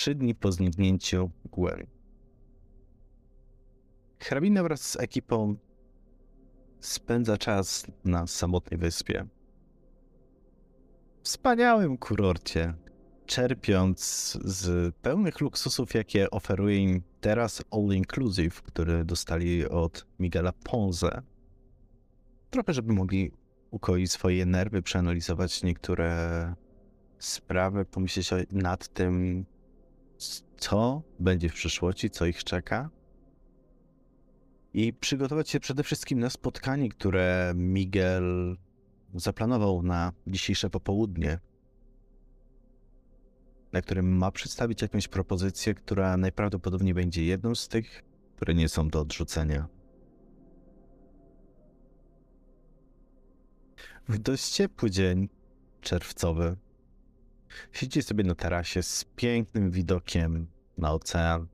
trzy dni po zniknięciu Gwen. Hrabina wraz z ekipą spędza czas na samotnej wyspie. Wspaniałym kurorcie, czerpiąc z pełnych luksusów, jakie oferuje im teraz All Inclusive, który dostali od Miguela Ponze. Trochę, żeby mogli ukoić swoje nerwy, przeanalizować niektóre sprawy, pomyśleć nad tym, co będzie w przyszłości, co ich czeka. I przygotować się przede wszystkim na spotkanie, które Miguel zaplanował na dzisiejsze popołudnie, na którym ma przedstawić jakąś propozycję, która najprawdopodobniej będzie jedną z tych, które nie są do odrzucenia. W dość ciepły dzień czerwcowy siedzi sobie na tarasie z pięknym widokiem na ocean,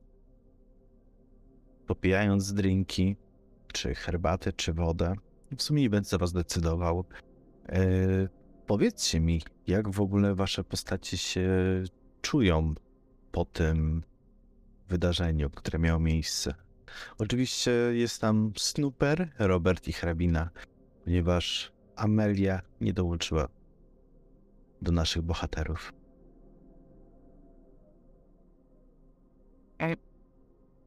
popijając drinki, czy herbatę, czy wodę. W sumie nie będę za was decydował. Yy, powiedzcie mi, jak w ogóle wasze postacie się czują po tym wydarzeniu, które miało miejsce. Oczywiście jest tam Snooper, Robert i hrabina, ponieważ Amelia nie dołączyła do naszych bohaterów.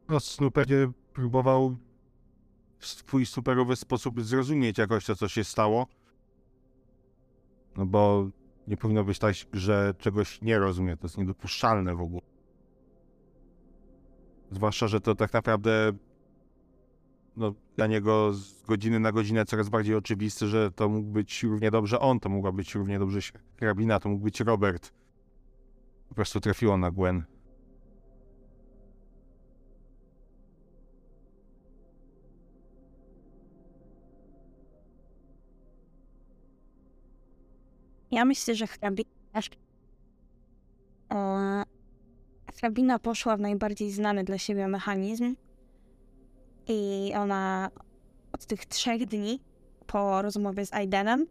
No, Snooper próbował w swój superowy sposób zrozumieć jakoś to, co się stało. No bo nie powinno być tak, że czegoś nie rozumie. To jest niedopuszczalne w ogóle. Zwłaszcza, że to tak naprawdę no, dla niego z godziny na godzinę coraz bardziej oczywiste, że to mógł być równie dobrze on, to mogła być równie dobrze hrabina, to mógł być Robert. Po prostu trafiło na Gwen. Ja myślę, że hrabina, hrabina poszła w najbardziej znany dla siebie mechanizm i ona od tych trzech dni po rozmowie z Aidenem,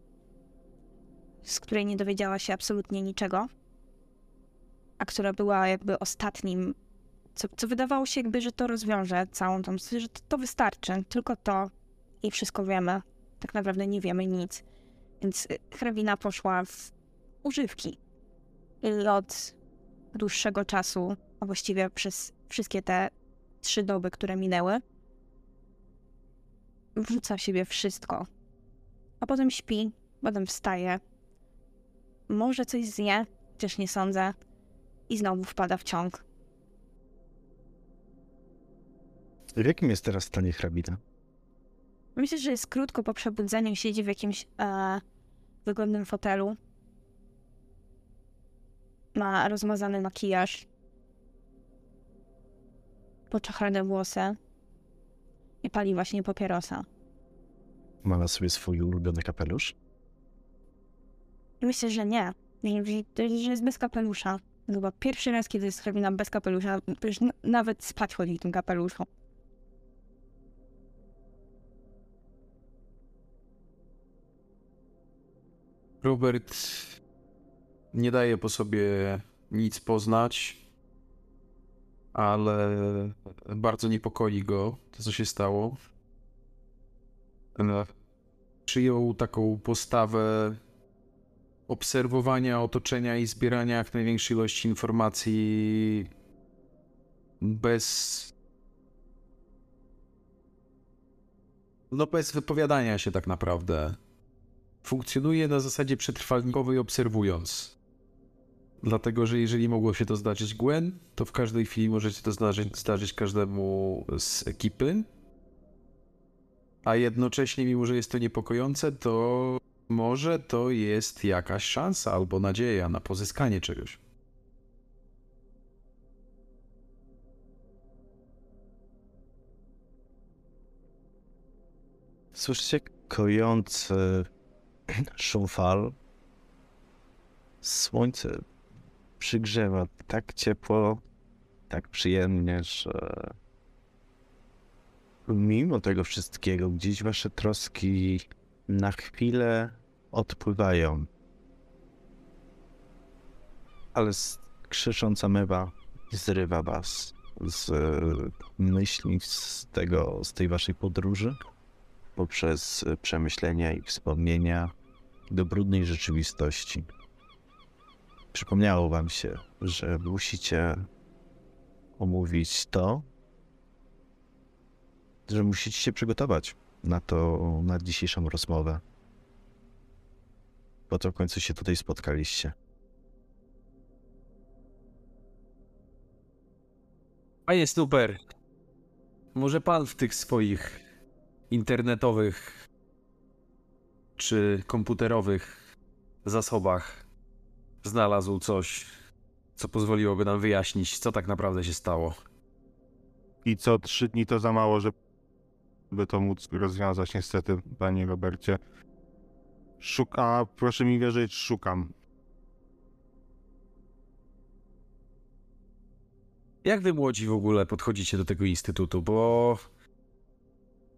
z której nie dowiedziała się absolutnie niczego, a która była jakby ostatnim, co, co wydawało się jakby, że to rozwiąże całą tą że to, to wystarczy, tylko to i wszystko wiemy. Tak naprawdę nie wiemy nic. Więc y, hrabina poszła w używki. I od dłuższego czasu, a właściwie przez wszystkie te trzy doby, które minęły, wrzuca w siebie wszystko. A potem śpi, potem wstaje. Może coś zje, chociaż nie sądzę. I znowu wpada w ciąg. W jakim jest teraz stanie hrabina? Myślę, że jest krótko po przebudzeniu, siedzi w jakimś e, wygodnym fotelu. Ma rozmazany makijaż. Poczochrane włosy. I pali właśnie papierosa. Ma na sobie swój ulubiony kapelusz? Myślę, że nie. Że, że jest bez kapelusza. To chyba pierwszy raz, kiedy jest hrabina bez kapelusza. Przecież nawet spać chodzi w tym kapeluszu. Robert nie daje po sobie nic poznać, ale bardzo niepokoi go to, co się stało. Przyjął taką postawę obserwowania otoczenia i zbierania jak największej ilości informacji bez. No, bez wypowiadania się tak naprawdę funkcjonuje na zasadzie przetrwalnikowej obserwując. Dlatego, że jeżeli mogło się to zdarzyć Gwen, to w każdej chwili może się to zdarzyć, zdarzyć każdemu z ekipy. A jednocześnie, mimo że jest to niepokojące, to może to jest jakaś szansa albo nadzieja na pozyskanie czegoś. Słyszycie kojący szum fal. Słońce przygrzewa tak ciepło, tak przyjemnie, że mimo tego wszystkiego gdzieś wasze troski na chwilę odpływają. Ale krzycząca mewa zrywa was z myśli, z tego, z tej waszej podróży, poprzez przemyślenia i wspomnienia do brudnej rzeczywistości. Przypomniało wam się, że musicie omówić to, że musicie się przygotować na to, na dzisiejszą rozmowę. Po to w końcu się tutaj spotkaliście. Panie Snooper, może pan w tych swoich internetowych czy komputerowych zasobach znalazł coś, co pozwoliłoby nam wyjaśnić, co tak naprawdę się stało. I co trzy dni to za mało, żeby to móc rozwiązać, niestety, panie Robercie. Szuka, proszę mi wierzyć, szukam. Jak wy młodzi w ogóle podchodzicie do tego instytutu? Bo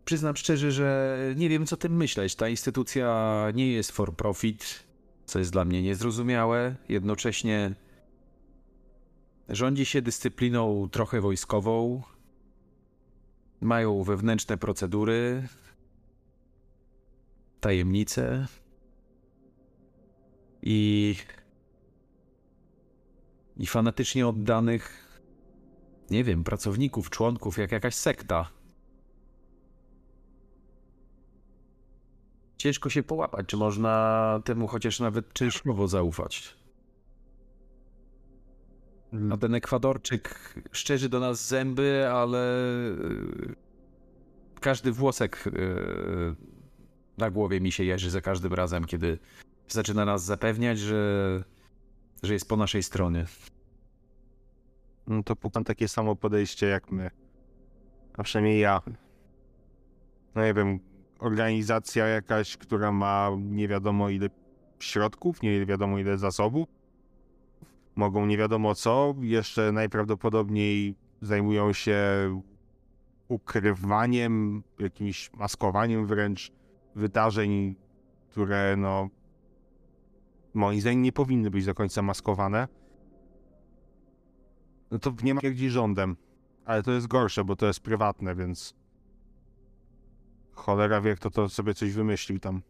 przyznam szczerze, że nie wiem co tym myśleć. Ta instytucja nie jest for profit, co jest dla mnie niezrozumiałe. Jednocześnie rządzi się dyscypliną trochę wojskową. Mają wewnętrzne procedury, tajemnice i i fanatycznie oddanych nie wiem, pracowników, członków, jak jakaś sekta. Ciężko się połapać, czy można temu chociaż nawet częściowo zaufać. A ten Ekwadorczyk szczerzy do nas zęby, ale yy, każdy włosek yy, na głowie mi się jeży za każdym razem, kiedy zaczyna nas zapewniać, że, że jest po naszej stronie. No to mam takie samo podejście jak my. A przynajmniej ja. No nie wiem, organizacja jakaś, która ma nie wiadomo ile środków, nie wiadomo ile zasobów. Mogą nie wiadomo co, jeszcze najprawdopodobniej zajmują się ukrywaniem, jakimś maskowaniem wręcz wydarzeń, które no moim zdaniem nie powinny być do końca maskowane. No to nie ma dziś rządem. Ale to jest gorsze, bo to jest prywatne, więc. Cholera wie, kto to sobie coś wymyślił tam.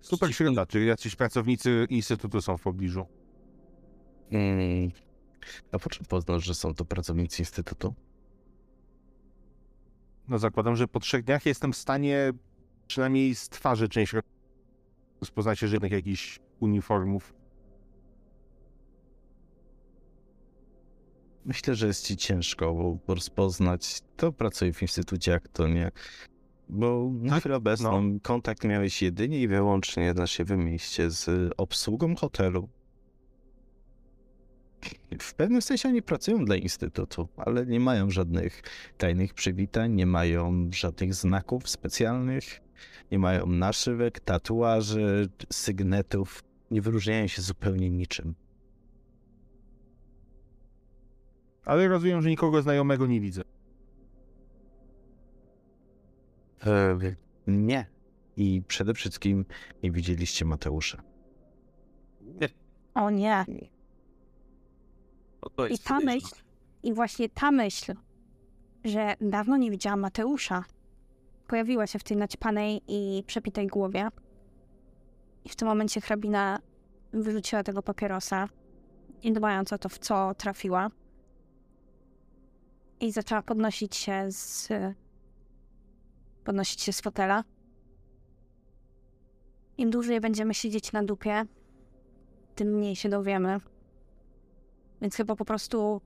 Super środa, czy jacyś pracownicy instytutu są w pobliżu. Mm. A po czym poznasz, że są to pracownicy instytutu? No zakładam, że po trzech dniach jestem w stanie przynajmniej z twarzy część rozpoznać żadnych jakichś uniformów. Myślę, że jest ci ciężko rozpoznać, kto pracuje w instytucie, jak to nie. Bo na Tak, chwilę obecną kontakt miałeś jedynie i wyłącznie na siebie mieście z obsługą hotelu. W pewnym sensie oni pracują dla instytutu, ale nie mają żadnych tajnych przywitań, nie mają żadnych znaków specjalnych, nie mają naszywek, tatuaży, sygnetów. Nie wyróżniają się zupełnie niczym. Ale rozumiem, że nikogo znajomego nie widzę. E, nie. I przede wszystkim nie widzieliście Mateusza. O nie. No to I ta myśl, i właśnie ta myśl, że dawno nie widziałam Mateusza, pojawiła się w tej naćpanej i przepitej głowie. I w tym momencie hrabina wyrzuciła tego papierosa, nie dbając o to, w co trafiła. I zaczęła podnosić się z... podnosić się z fotela. Im dłużej będziemy siedzieć na dupie, tym mniej się dowiemy. Więc chyba po prostu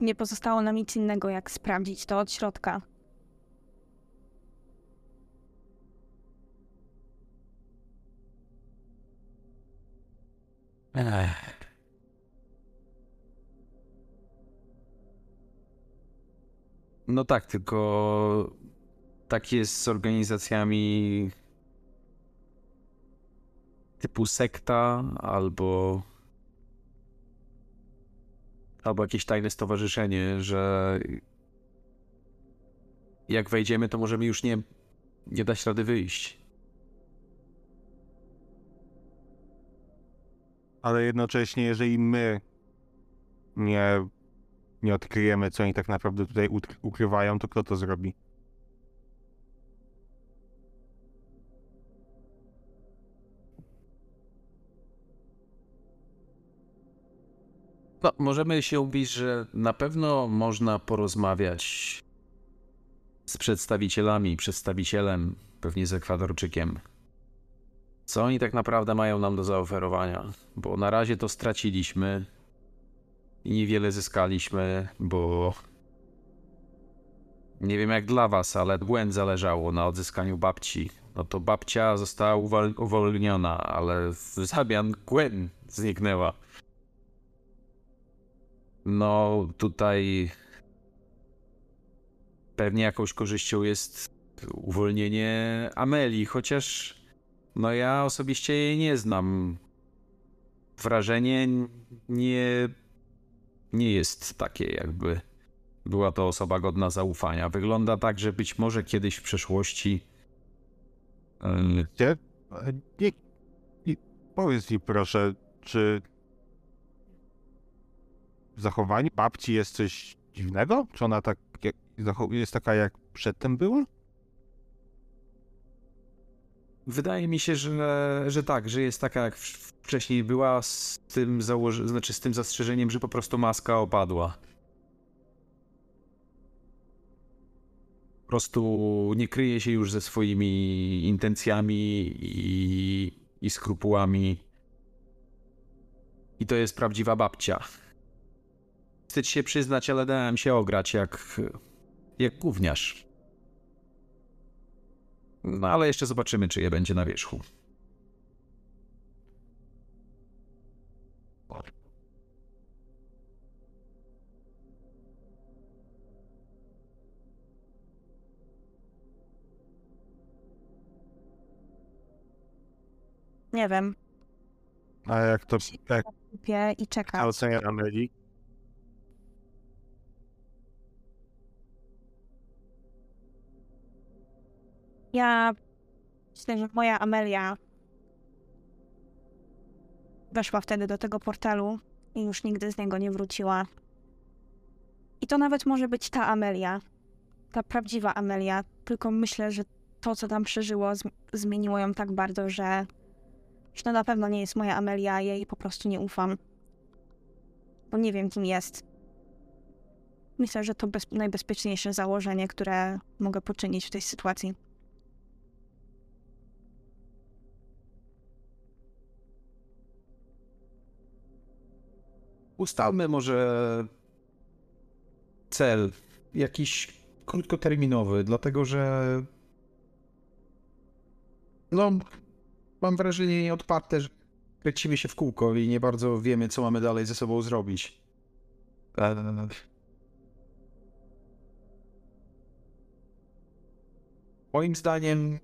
nie pozostało nam nic innego, jak sprawdzić to od środka. Ech. No tak, tylko tak jest z organizacjami typu sekta albo albo jakieś tajne stowarzyszenie, że jak wejdziemy, to możemy już nie, nie dać rady wyjść. Ale jednocześnie, jeżeli my nie, nie odkryjemy, co oni tak naprawdę tutaj ut- ukrywają, to kto to zrobi? No, możemy się mówić, że na pewno można porozmawiać z przedstawicielami, przedstawicielem, pewnie z Ekwadorczykiem. Co oni tak naprawdę mają nam do zaoferowania? Bo na razie to straciliśmy i niewiele zyskaliśmy, bo nie wiem jak dla was, ale błęd zależało na odzyskaniu babci. No to babcia została uwol- uwolniona, ale w zamian Gwen zniknęła. No, tutaj pewnie jakąś korzyścią jest uwolnienie Ameli, chociaż no ja osobiście jej nie znam. Wrażenie nie, nie jest takie, jakby była to osoba godna zaufania. Wygląda tak, że być może kiedyś w przeszłości. yy? E, Nie, nie, powiedz mi proszę, czy w zachowaniu babci jest coś dziwnego? Czy ona tak jest taka jak przedtem była? Wydaje mi się, że, że tak, że jest taka jak wcześniej była z tym założy- znaczy z tym zastrzeżeniem, że po prostu maska opadła. Po prostu nie kryje się już ze swoimi intencjami i, i skrupułami. I to jest prawdziwa babcia. Wstyd się przyznać, ale dałem się ograć jak, jak gówniarz. No ale jeszcze zobaczymy, czy je będzie na wierzchu. Nie wiem. A jak to, jak i czekam. ocenia Ameli? Ja myślę, że moja Amelia weszła wtedy do tego portalu i już nigdy z niego nie wróciła. I to nawet może być ta Amelia, ta prawdziwa Amelia, tylko myślę, że to, co tam przeżyło, zm- zmieniło ją tak bardzo, że, to na pewno nie jest moja Amelia, jej po prostu nie ufam. Bo nie wiem, kim jest. Myślę, że to bez- najbezpieczniejsze założenie, które mogę poczynić w tej sytuacji. Ustalmy może cel jakiś krótkoterminowy, dlatego że no mam wrażenie nieodparte, że kręcimy się w kółko i nie bardzo wiemy, co mamy dalej ze sobą zrobić. Eee, Moim zdaniem,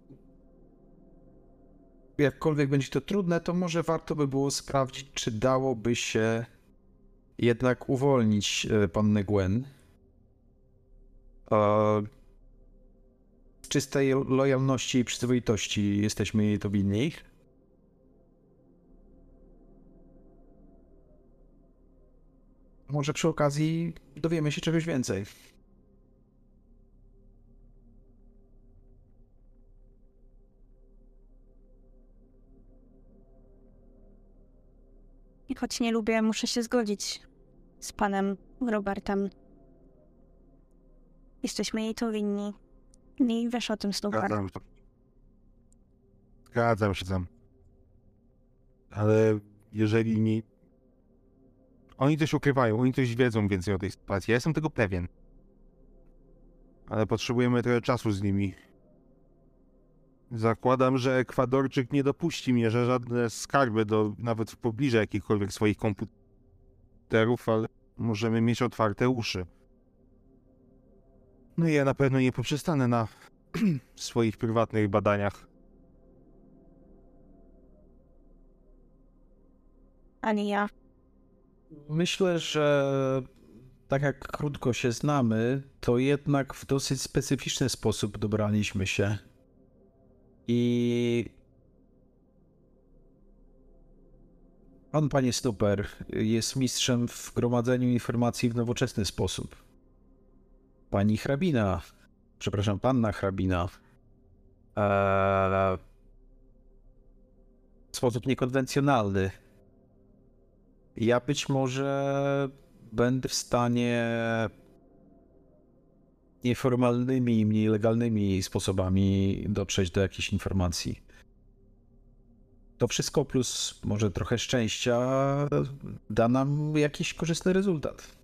jakkolwiek będzie to trudne, to może warto by było sprawdzić, czy dałoby się jednak uwolnić e, pannę Gwen. Z czystej lojalności i przyzwoitości jesteśmy jej to winni. Może przy okazji dowiemy się czegoś więcej. Choć nie lubię, muszę się zgodzić z panem Robertem. Jesteśmy jej to winni. I wiesz o tym, Snowpark. Zgadzam się. Zgadzam się tam. Ale jeżeli nie... Oni coś ukrywają, oni coś wiedzą więcej o tej sytuacji. Ja jestem tego pewien. Ale potrzebujemy trochę czasu z nimi. Zakładam, że Ekwadorczyk nie dopuści mnie, że żadne skarby do nawet w pobliżu jakichkolwiek swoich komputerów, ale możemy mieć otwarte uszy. No i ja na pewno nie poprzestanę na swoich prywatnych badaniach. Ani ja. Myślę, że tak jak krótko się znamy, to jednak w dosyć specyficzny sposób dobraliśmy się. I Pan, panie Stuper, jest mistrzem w gromadzeniu informacji w nowoczesny sposób. Pani hrabina, przepraszam, panna hrabina, eee, w sposób niekonwencjonalny. Ja być może będę w stanie nieformalnymi, mniej legalnymi sposobami dotrzeć do jakichś informacji. To wszystko plus może trochę szczęścia da nam jakiś korzystny rezultat.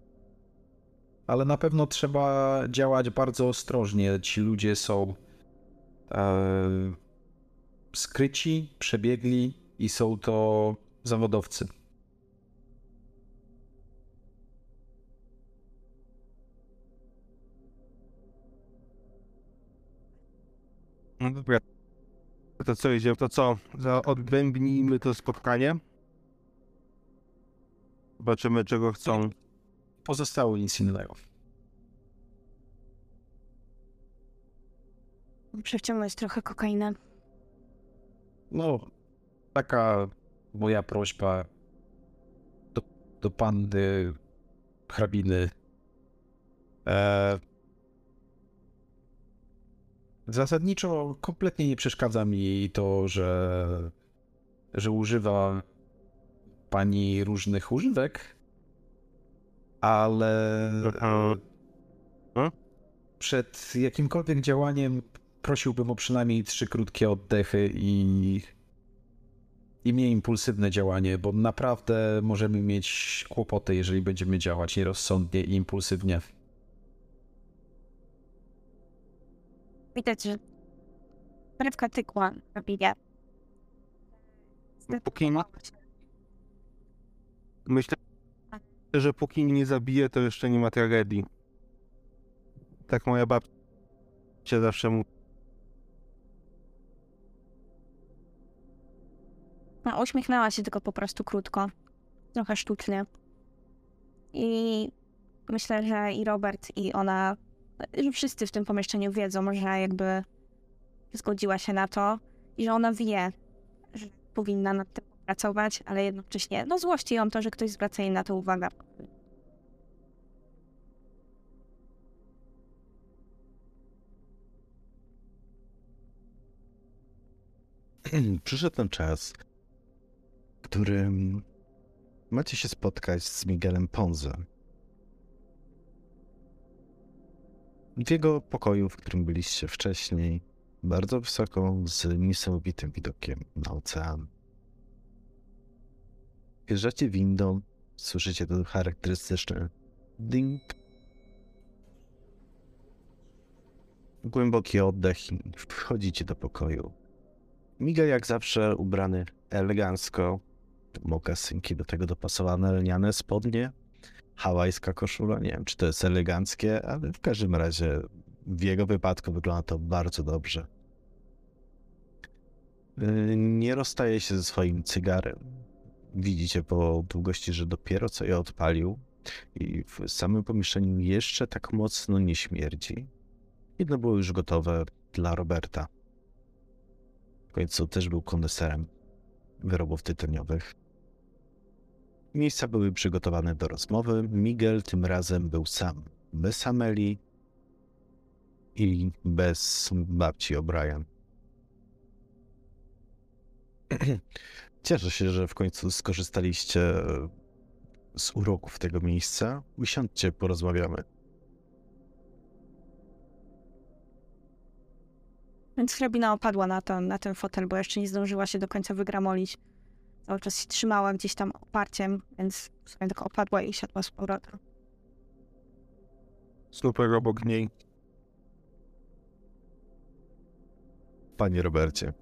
Ale na pewno trzeba działać bardzo ostrożnie. Ci ludzie są e, skryci, przebiegli i są to zawodowcy. No dobra. To co idzie? To co? Za odbębnijmy to spotkanie. Zobaczymy czego chcą. Pozostało nic innego. Przewciągnąć trochę kokainę. No, taka moja prośba do, do panny hrabiny. E, zasadniczo kompletnie nie przeszkadza mi to, że, że używa pani różnych używek, ale Aha. Hmm? przed jakimkolwiek działaniem prosiłbym o przynajmniej trzy krótkie oddechy i, i mniej impulsywne działanie, bo naprawdę możemy mieć kłopoty, jeżeli będziemy działać nierozsądnie i impulsywnie. Widać, że brewka tykła na bilie. Póki Myślę, że póki nie zabije, to jeszcze nie ma tragedii. Tak moja babcia zawsze mówi. No, uśmiechnęła się tylko po prostu krótko. Trochę sztucznie. I myślę, że i Robert, i ona, wszyscy w tym pomieszczeniu wiedzą, że jakby zgodziła się na to i że ona wie, że powinna nad tym pracować, ale jednocześnie, no złości ją to, że ktoś zwraca jej na to uwagę. Przyszedł ten czas, w którym macie się spotkać z Miguelem Ponze. W jego pokoju, w którym byliście wcześniej, bardzo wysoko, z niesamowitym widokiem na ocean. Wjeżdżacie windą, słyszycie to charakterystyczne ding. Głęboki oddech i wchodzicie do pokoju. Miguel jak zawsze ubrany elegancko, mokasynki do tego dopasowane lniane spodnie, hawajska koszula, nie wiem czy to jest eleganckie, ale w każdym razie w jego wypadku wygląda to bardzo dobrze. Nie rozstaje się ze swoim cygarem. Widzicie po długości, że dopiero co je odpalił i w samym pomieszczeniu jeszcze tak mocno nie śmierdzi. Jedno było już gotowe dla Roberta. W końcu też był koneserem wyrobów tytoniowych. Miejsca były przygotowane do rozmowy. Miguel tym razem był sam, bez Ameli i bez babci O'Brien. Cieszę się, że w końcu skorzystaliście z uroków tego miejsca. Usiądźcie, porozmawiamy. Więc hrabina opadła na, na ten fotel, bo jeszcze nie zdążyła się do końca wygramolić. Cały czas się trzymała gdzieś tam oparciem, więc w sumie tylko opadła i siadła z powrotem. Super obok niej. Panie Robercie,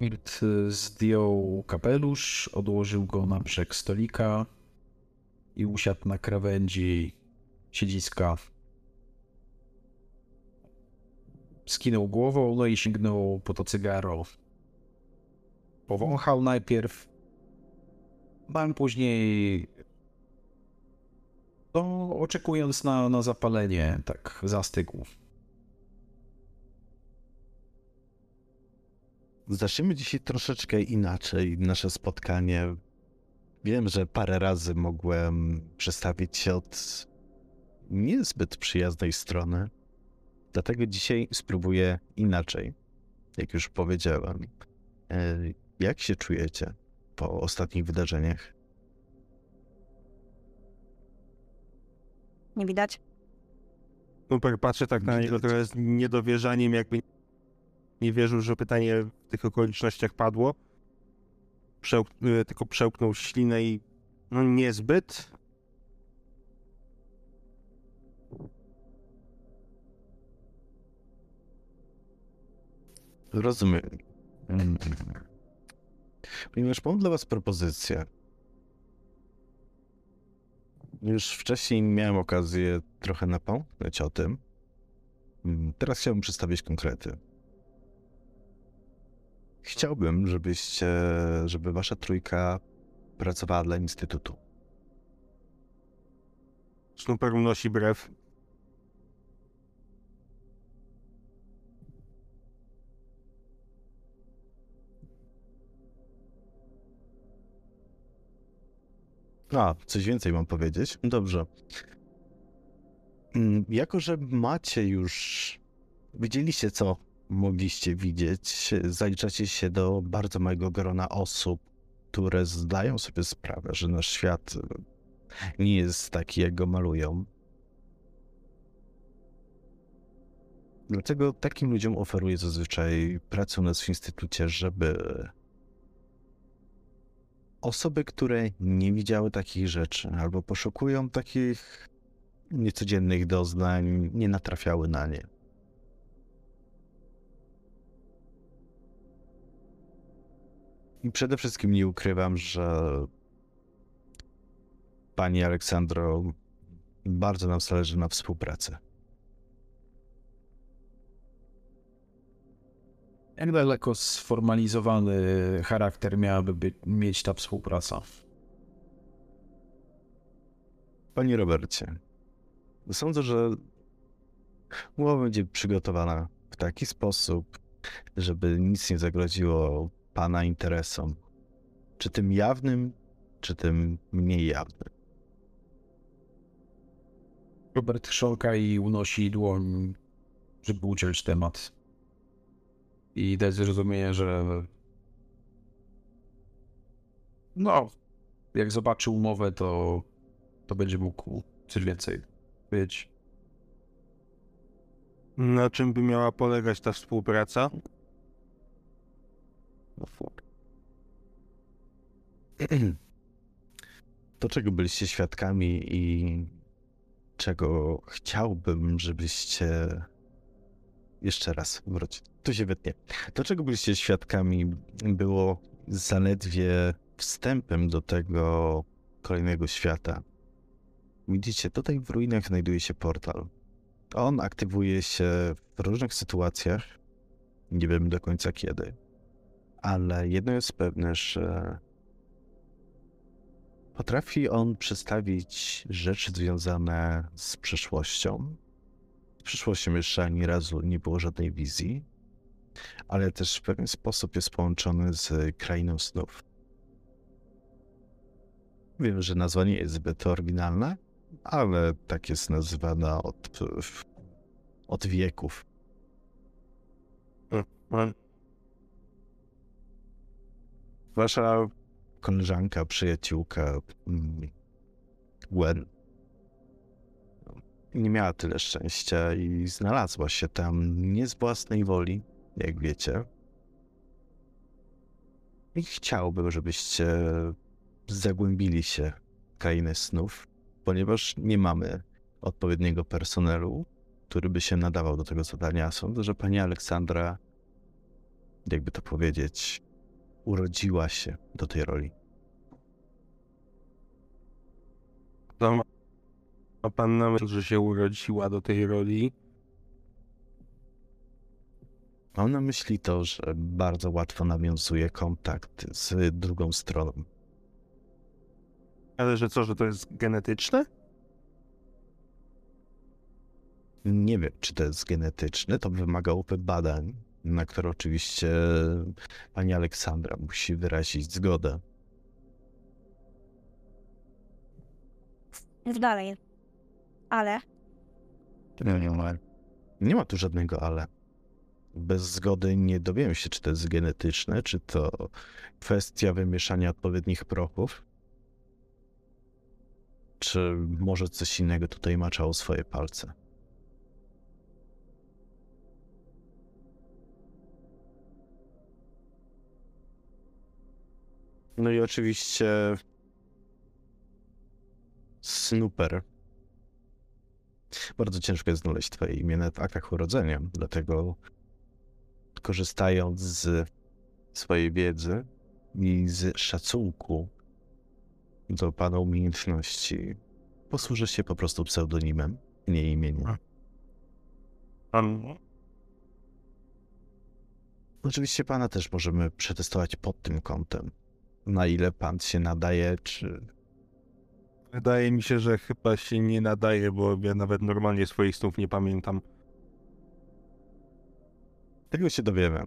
Mirt y, zdjął kapelusz, odłożył go na brzeg stolika i usiadł na krawędzi siedziska. Skinął głową, no i sięgnął po to cygaro. Powąchał najpierw, a później, no, oczekując na, na zapalenie, tak zastygł. Zaczniemy dzisiaj troszeczkę inaczej nasze spotkanie. Wiem, że parę razy mogłem przestawić się od niezbyt przyjaznej strony, dlatego dzisiaj spróbuję inaczej. Jak już powiedziałem, E, jak się czujecie po ostatnich wydarzeniach? Nie widać? Super, patrzę tak na niego trochę z niedowierzaniem, jakby nie wierzył, że pytanie w tych okolicznościach padło. Przełk- y, tylko przełknął ślinę i no niezbyt. Rozumiem. Ponieważ mam dla was propozycję. Już wcześniej miałem okazję trochę napomknąć o tym. Mm, Teraz chciałbym przedstawić konkrety. Chciałbym, żebyście, żeby wasza trójka pracowała dla Instytutu. Snooper unosi brew. A, coś więcej mam powiedzieć? Dobrze. Mm, Jako, że macie już. Widzieliście, co mogliście widzieć, zaliczacie się do bardzo małego grona osób, które zdają sobie sprawę, że nasz świat nie jest taki, jak go malują. Dlatego takim ludziom oferuję zazwyczaj pracę u nas w instytucie, żeby osoby, które nie widziały takich rzeczy albo poszukują takich niecodziennych doznań, nie natrafiały na nie. I przede wszystkim nie ukrywam, że pani Aleksandro, bardzo nam zależy na współpracy. Jak daleko sformalizowany charakter miałaby być, mieć ta współpraca? Panie Robercie, sądzę, że umowa będzie przygotowana w taki sposób, żeby nic nie zagroziło Pana interesom. Czy tym jawnym, czy tym mniej jawnym. Robert chrząka i unosi dłoń, żeby uciąć temat. I dać zrozumienie, że no, jak zobaczy umowę, to, to będzie mógł coś więcej powiedzieć. Na czym by miała polegać ta współpraca? To, czego byliście świadkami i czego chciałbym, żebyście jeszcze raz wrócić. Tu się wytnie. To, czego byliście świadkami, było zaledwie wstępem do tego kolejnego świata. Widzicie, tutaj w ruinach znajduje się portal. On aktywuje się w różnych sytuacjach. Nie wiem do końca kiedy. Ale jedno jest pewne, że potrafi on przedstawić rzeczy związane z przeszłością. Z przyszłością jeszcze ani razu nie było żadnej wizji, ale też w pewien sposób jest połączony z krainą snów. Wiem, że nazwa nie jest zbyt oryginalna, ale tak jest nazywana od, od wieków. Mm, Wasza koleżanka, przyjaciółka mm, Gwen nie miała tyle szczęścia i znalazła się tam nie z własnej woli, jak wiecie. I chciałbym, żebyście zagłębili się w krainę snów, ponieważ nie mamy odpowiedniego personelu, który by się nadawał do tego zadania. Sądzę, że pani Aleksandra, jakby to powiedzieć, urodziła się do tej roli. To ma- pan na myśli, że się urodziła do tej roli? Mam na myśli to, że bardzo łatwo nawiązuje kontakt z drugą stroną. Ale że co, że to jest genetyczne? Nie wiem, czy to jest genetyczne, to wymagałoby badań, na które oczywiście pani Aleksandra musi wyrazić zgodę. Mów dalej. Ale Nie, nie ma. Nie ma tu żadnego ale. Bez zgody nie dowiem się, czy to jest genetyczne, czy to kwestia wymieszania odpowiednich prochów. Czy może coś innego tutaj maczało swoje palce. No i oczywiście Snooper. Bardzo ciężko jest znaleźć twoje imię w aktach urodzenia, dlatego korzystając z swojej wiedzy i z szacunku do pana umiejętności, posłużę się po prostu pseudonimem, nie imieniem. Pan... Oczywiście pana też możemy przetestować pod tym kątem, na ile pan się nadaje, czy Wydaje mi się, że chyba się nie nadaje, bo ja nawet normalnie swoich snów nie pamiętam. Tego się dowiemy.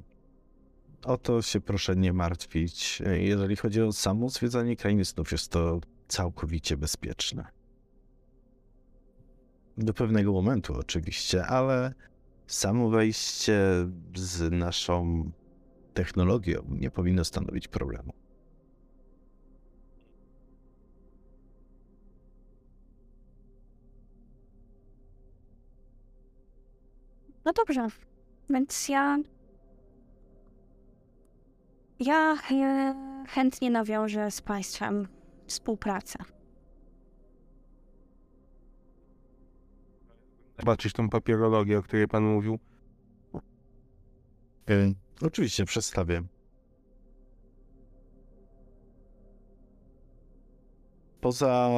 O to się proszę nie martwić. Jeżeli chodzi o samo zwiedzanie krainy snów, jest to całkowicie bezpieczne. Do pewnego momentu oczywiście, ale samo wejście z naszą technologią nie powinno stanowić problemu. No dobrze, więc ja. Ja e, chętnie nawiążę z Państwem współpracę. Zobaczyć tą papierologię, o której pan mówił. Oczywiście przedstawię. Poza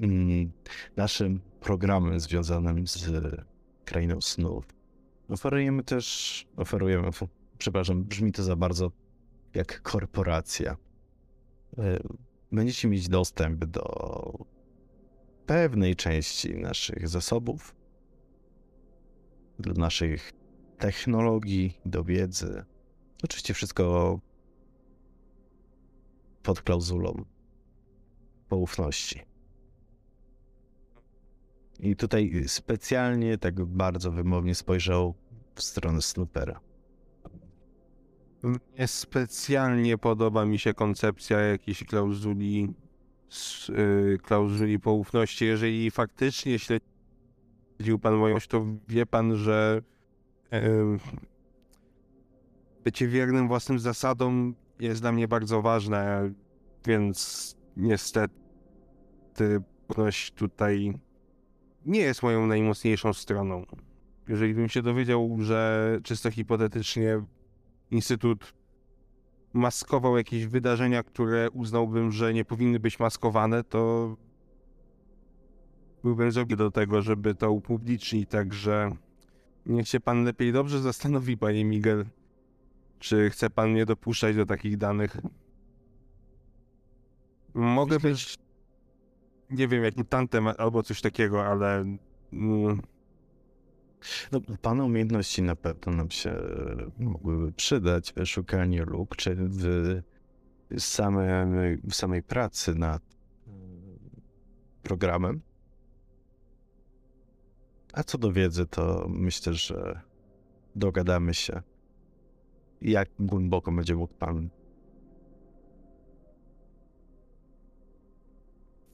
mm, naszym programem związanym z krainą snów, oferujemy też, oferujemy, przepraszam, brzmi to za bardzo jak korporacja. E, Będziecie mieć dostęp do pewnej części naszych zasobów, do naszych technologii, do wiedzy. Oczywiście wszystko pod klauzulą poufności. I tutaj specjalnie tak bardzo wymownie spojrzał w stronę Snoopera. Niespecjalnie podoba mi się koncepcja jakiejś klauzuli, y, klauzuli poufności. Jeżeli faktycznie śledził pan moją, to wie pan, że em, bycie wiernym własnym zasadom jest dla mnie bardzo ważne, więc niestety poufność tutaj nie jest moją najmocniejszą stroną. Jeżeli bym się dowiedział, że czysto hipotetycznie Instytut maskował jakieś wydarzenia, które uznałbym, że nie powinny być maskowane, to byłbym zrobił do tego, żeby to upublicznić, także niech się pan lepiej dobrze zastanowi, panie Miguel, czy chce pan mnie dopuszczać do takich danych. Mogę Myślę, być, nie wiem, jak mutantem albo coś takiego, ale mm, No, pana umiejętności na pewno nam się mogłyby przydać. W szukaniu luk, czy w, same, w samej pracy nad mm, programem. A co do wiedzy, to myślę, że dogadamy się, jak głęboko będzie mógł pan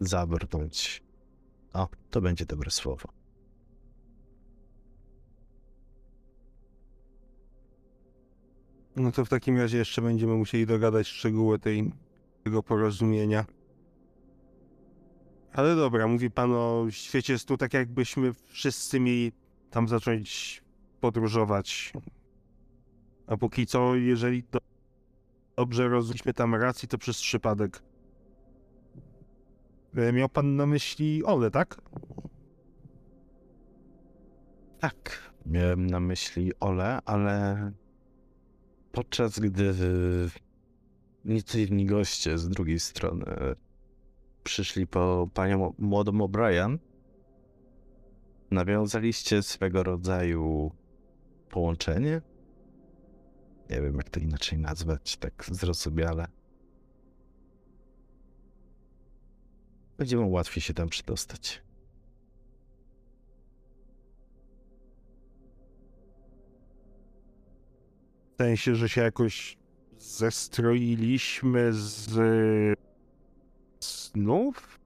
zabrnąć. O, to będzie dobre słowo. No to w takim razie jeszcze będziemy musieli dogadać szczegóły tej, tego porozumienia. Ale dobra, mówi pan o świecie stu, tak jakbyśmy wszyscy mieli tam zacząć podróżować. A póki co, jeżeli do, dobrze rozumieliśmy tam racji, to przez przypadek. E, Miał pan na myśli Ole, tak? Tak, miałem na myśli Ole, ale podczas gdy niecywni goście z drugiej strony przyszli po panią młodą O'Brien, nawiązaliście swego rodzaju połączenie? Nie wiem, jak to inaczej nazwać, tak zrozumiale. Będzie wam łatwiej się tam przedostać. W sensie, że się jakoś zestroiliśmy z snów?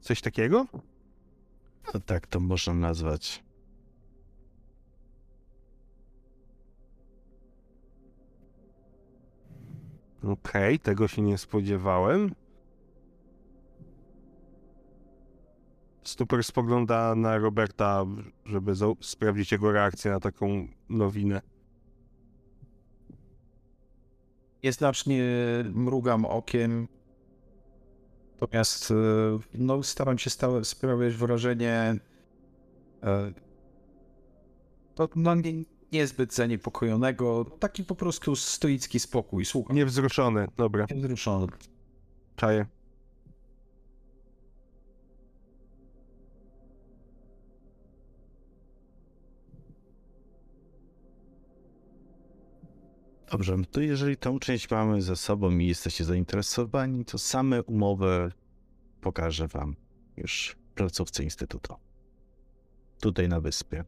Coś takiego? No tak to można nazwać. Okej, tego się nie spodziewałem. Super spogląda na Roberta, żeby sprawdzić jego reakcję na taką nowinę. Nieznacznie mrugam okiem. Natomiast e, no, staram się stałe, sprawiać wrażenie e, to, no, nie, niezbyt zaniepokojonego. Taki po prostu stoicki spokój. Słucham. Niewzruszony, dobra, Niewzruszony. czaję. Dobrze, to jeżeli tą część mamy ze sobą i jesteście zainteresowani, to same umowy pokażę wam już placówce Instytutu. Tutaj na wyspie.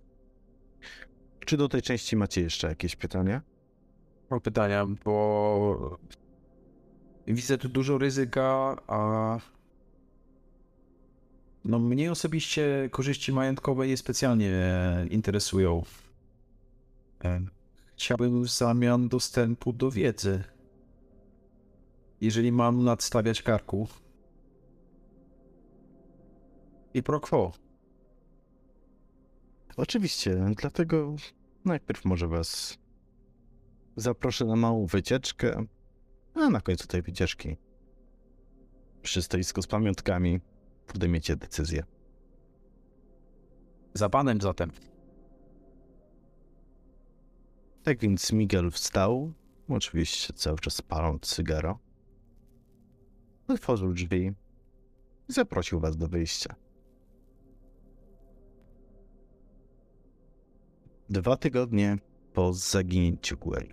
Czy do tej części macie jeszcze jakieś pytania? Mam pytania, bo widzę tu dużo ryzyka, a no mnie osobiście korzyści majątkowe niespecjalnie interesują. Chciałbym w zamian dostępu do wiedzy. Jeżeli mam nadstawiać karku. I pro quo. Oczywiście, dlatego najpierw może was zaproszę na małą wycieczkę, a na końcu tej wycieczki przy stoisku z pamiątkami podejmiecie decyzję. Za panem zatem. Tak więc Miguel wstał, oczywiście cały czas paląc cygaro. Otworzył drzwi i zaprosił was do wyjścia. Dwa tygodnie po zaginięciu Gwen.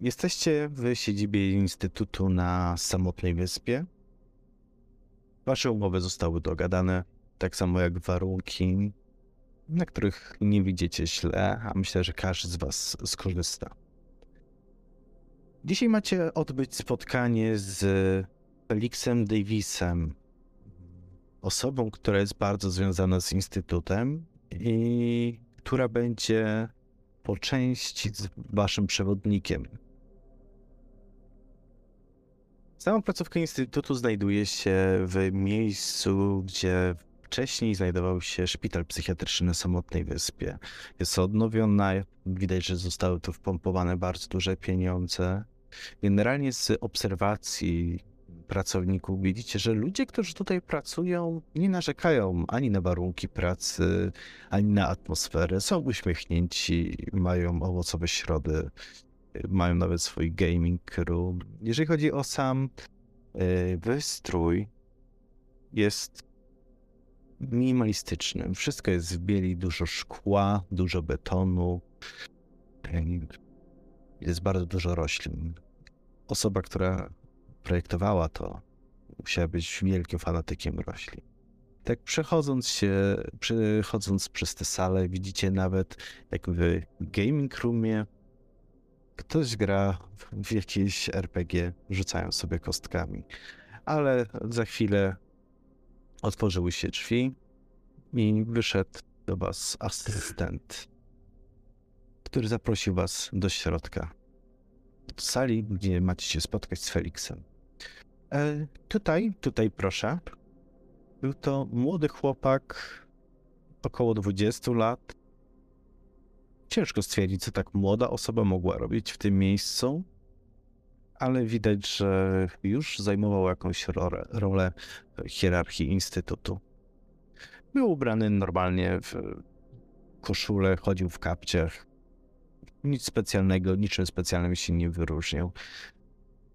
Jesteście w siedzibie Instytutu na samotnej wyspie. Wasze umowy zostały dogadane, tak samo jak warunki, na których nie widzicie źle, a myślę, że każdy z Was skorzysta. Dzisiaj macie odbyć spotkanie z Felixem Davisem, osobą, która jest bardzo związana z Instytutem i która będzie po części z Waszym przewodnikiem. Sama placówka Instytutu znajduje się w miejscu, gdzie Wcześniej znajdował się szpital psychiatryczny na samotnej wyspie. Jest odnowiona, widać, że zostały tu wpompowane bardzo duże pieniądze. Generalnie z obserwacji pracowników widzicie, że ludzie, którzy tutaj pracują, nie narzekają ani na warunki pracy, ani na atmosferę. Są uśmiechnięci, mają owocowe środy, mają nawet swój gaming room. Jeżeli chodzi o sam y, wystrój, jest minimalistycznym. Wszystko jest w bieli, dużo szkła, dużo betonu. Jest bardzo dużo roślin. Osoba, która projektowała to, musiała być wielkim fanatykiem roślin. Tak przechodząc się, przechodząc przez tę salę, widzicie nawet jak w gaming roomie ktoś gra w jakieś RPG, rzucają sobie kostkami. Ale za chwilę Otworzyły się drzwi i wyszedł do was asystent, który zaprosił was do środka. Do sali, gdzie macie się spotkać z Felixem. E, tutaj, tutaj proszę. Był to młody chłopak, około 20 lat. Ciężko stwierdzić, co tak młoda osoba mogła robić w tym miejscu ale widać, że już zajmował jakąś rolę, rolę hierarchii instytutu. Był ubrany normalnie w koszulę, chodził w kapciach. Nic specjalnego, niczym specjalnym się nie wyróżniał.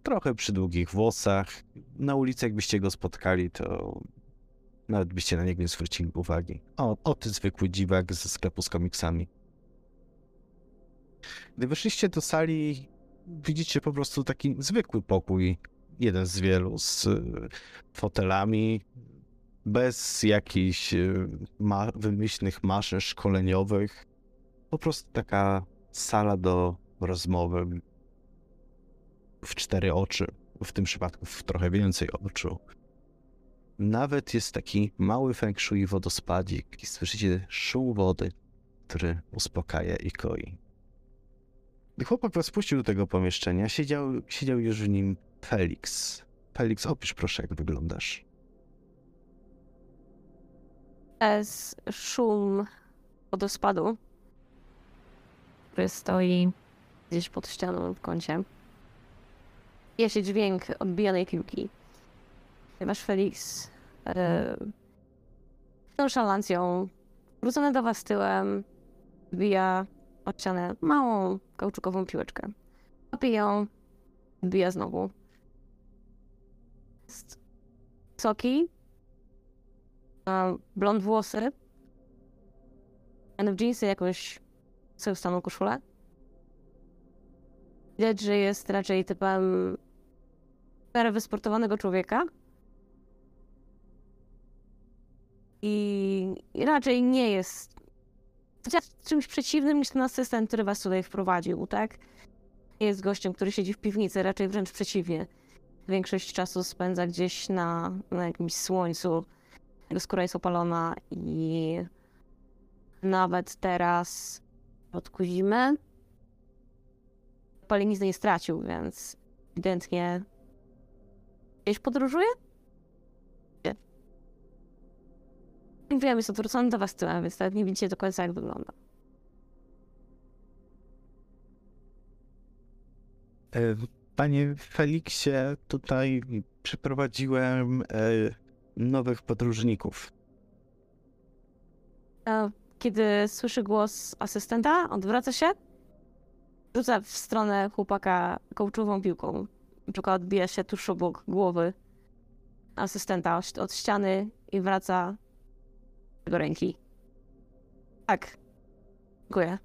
Trochę przy długich włosach. Na ulicy, jakbyście go spotkali, to nawet byście na niego nie zwrócili uwagi. O, o ty zwykły dziwak ze sklepu z komiksami. Gdy wyszliście do sali, widzicie po prostu taki zwykły pokój. jeden z wielu, z y, fotelami, bez jakichś y, ma wymyślnych maszyn szkoleniowych. Po prostu taka sala do rozmowy w cztery oczy, w tym przypadku w trochę więcej oczu. Nawet jest taki mały feng shui wodospadzik i słyszycie szum wody, który uspokaja i koi. Gdy chłopak was puścił do tego pomieszczenia, siedział, siedział już w nim Felix. Felix, opisz proszę, jak wyglądasz. Ez szum wodospadu, który stoi gdzieś pod ścianą w kącie. Je się dźwięk odbijanej piłki. Ponieważ Felix e, z nonszalancją wrócony do was tyłem wbija od małą kauczukową piłeczkę. Łapie ją, wbija znowu. Ma blond włosy, w jeansy jakąś sobie staną koszulę. Widać, że jest raczej typem miarę wysportowanego człowieka. I raczej nie jest chociaż czymś przeciwnym niż ten asystent, który was tutaj wprowadził, tak? Jest gościem, który siedzi w piwnicy, raczej wręcz przeciwnie. Większość czasu spędza gdzieś na, na jakimś słońcu. Jego skóra jest opalona i nawet teraz pod zimy palenizny nie stracił, więc ewidentnie gdzieś podróżuje? Wiem, jest odwrócony do was tyłem, więc nawet nie widzicie do końca, jak wygląda. E, Panie Feliksie, tutaj przyprowadziłem e, nowych podróżników. E, Kiedy słyszy głos asystenta, odwraca się, rzuca w stronę chłopaka kołczową piłką. Piłka odbija się tuż obok głowy asystenta od- od ściany i wraca do ręki. Tak. Dziękuję.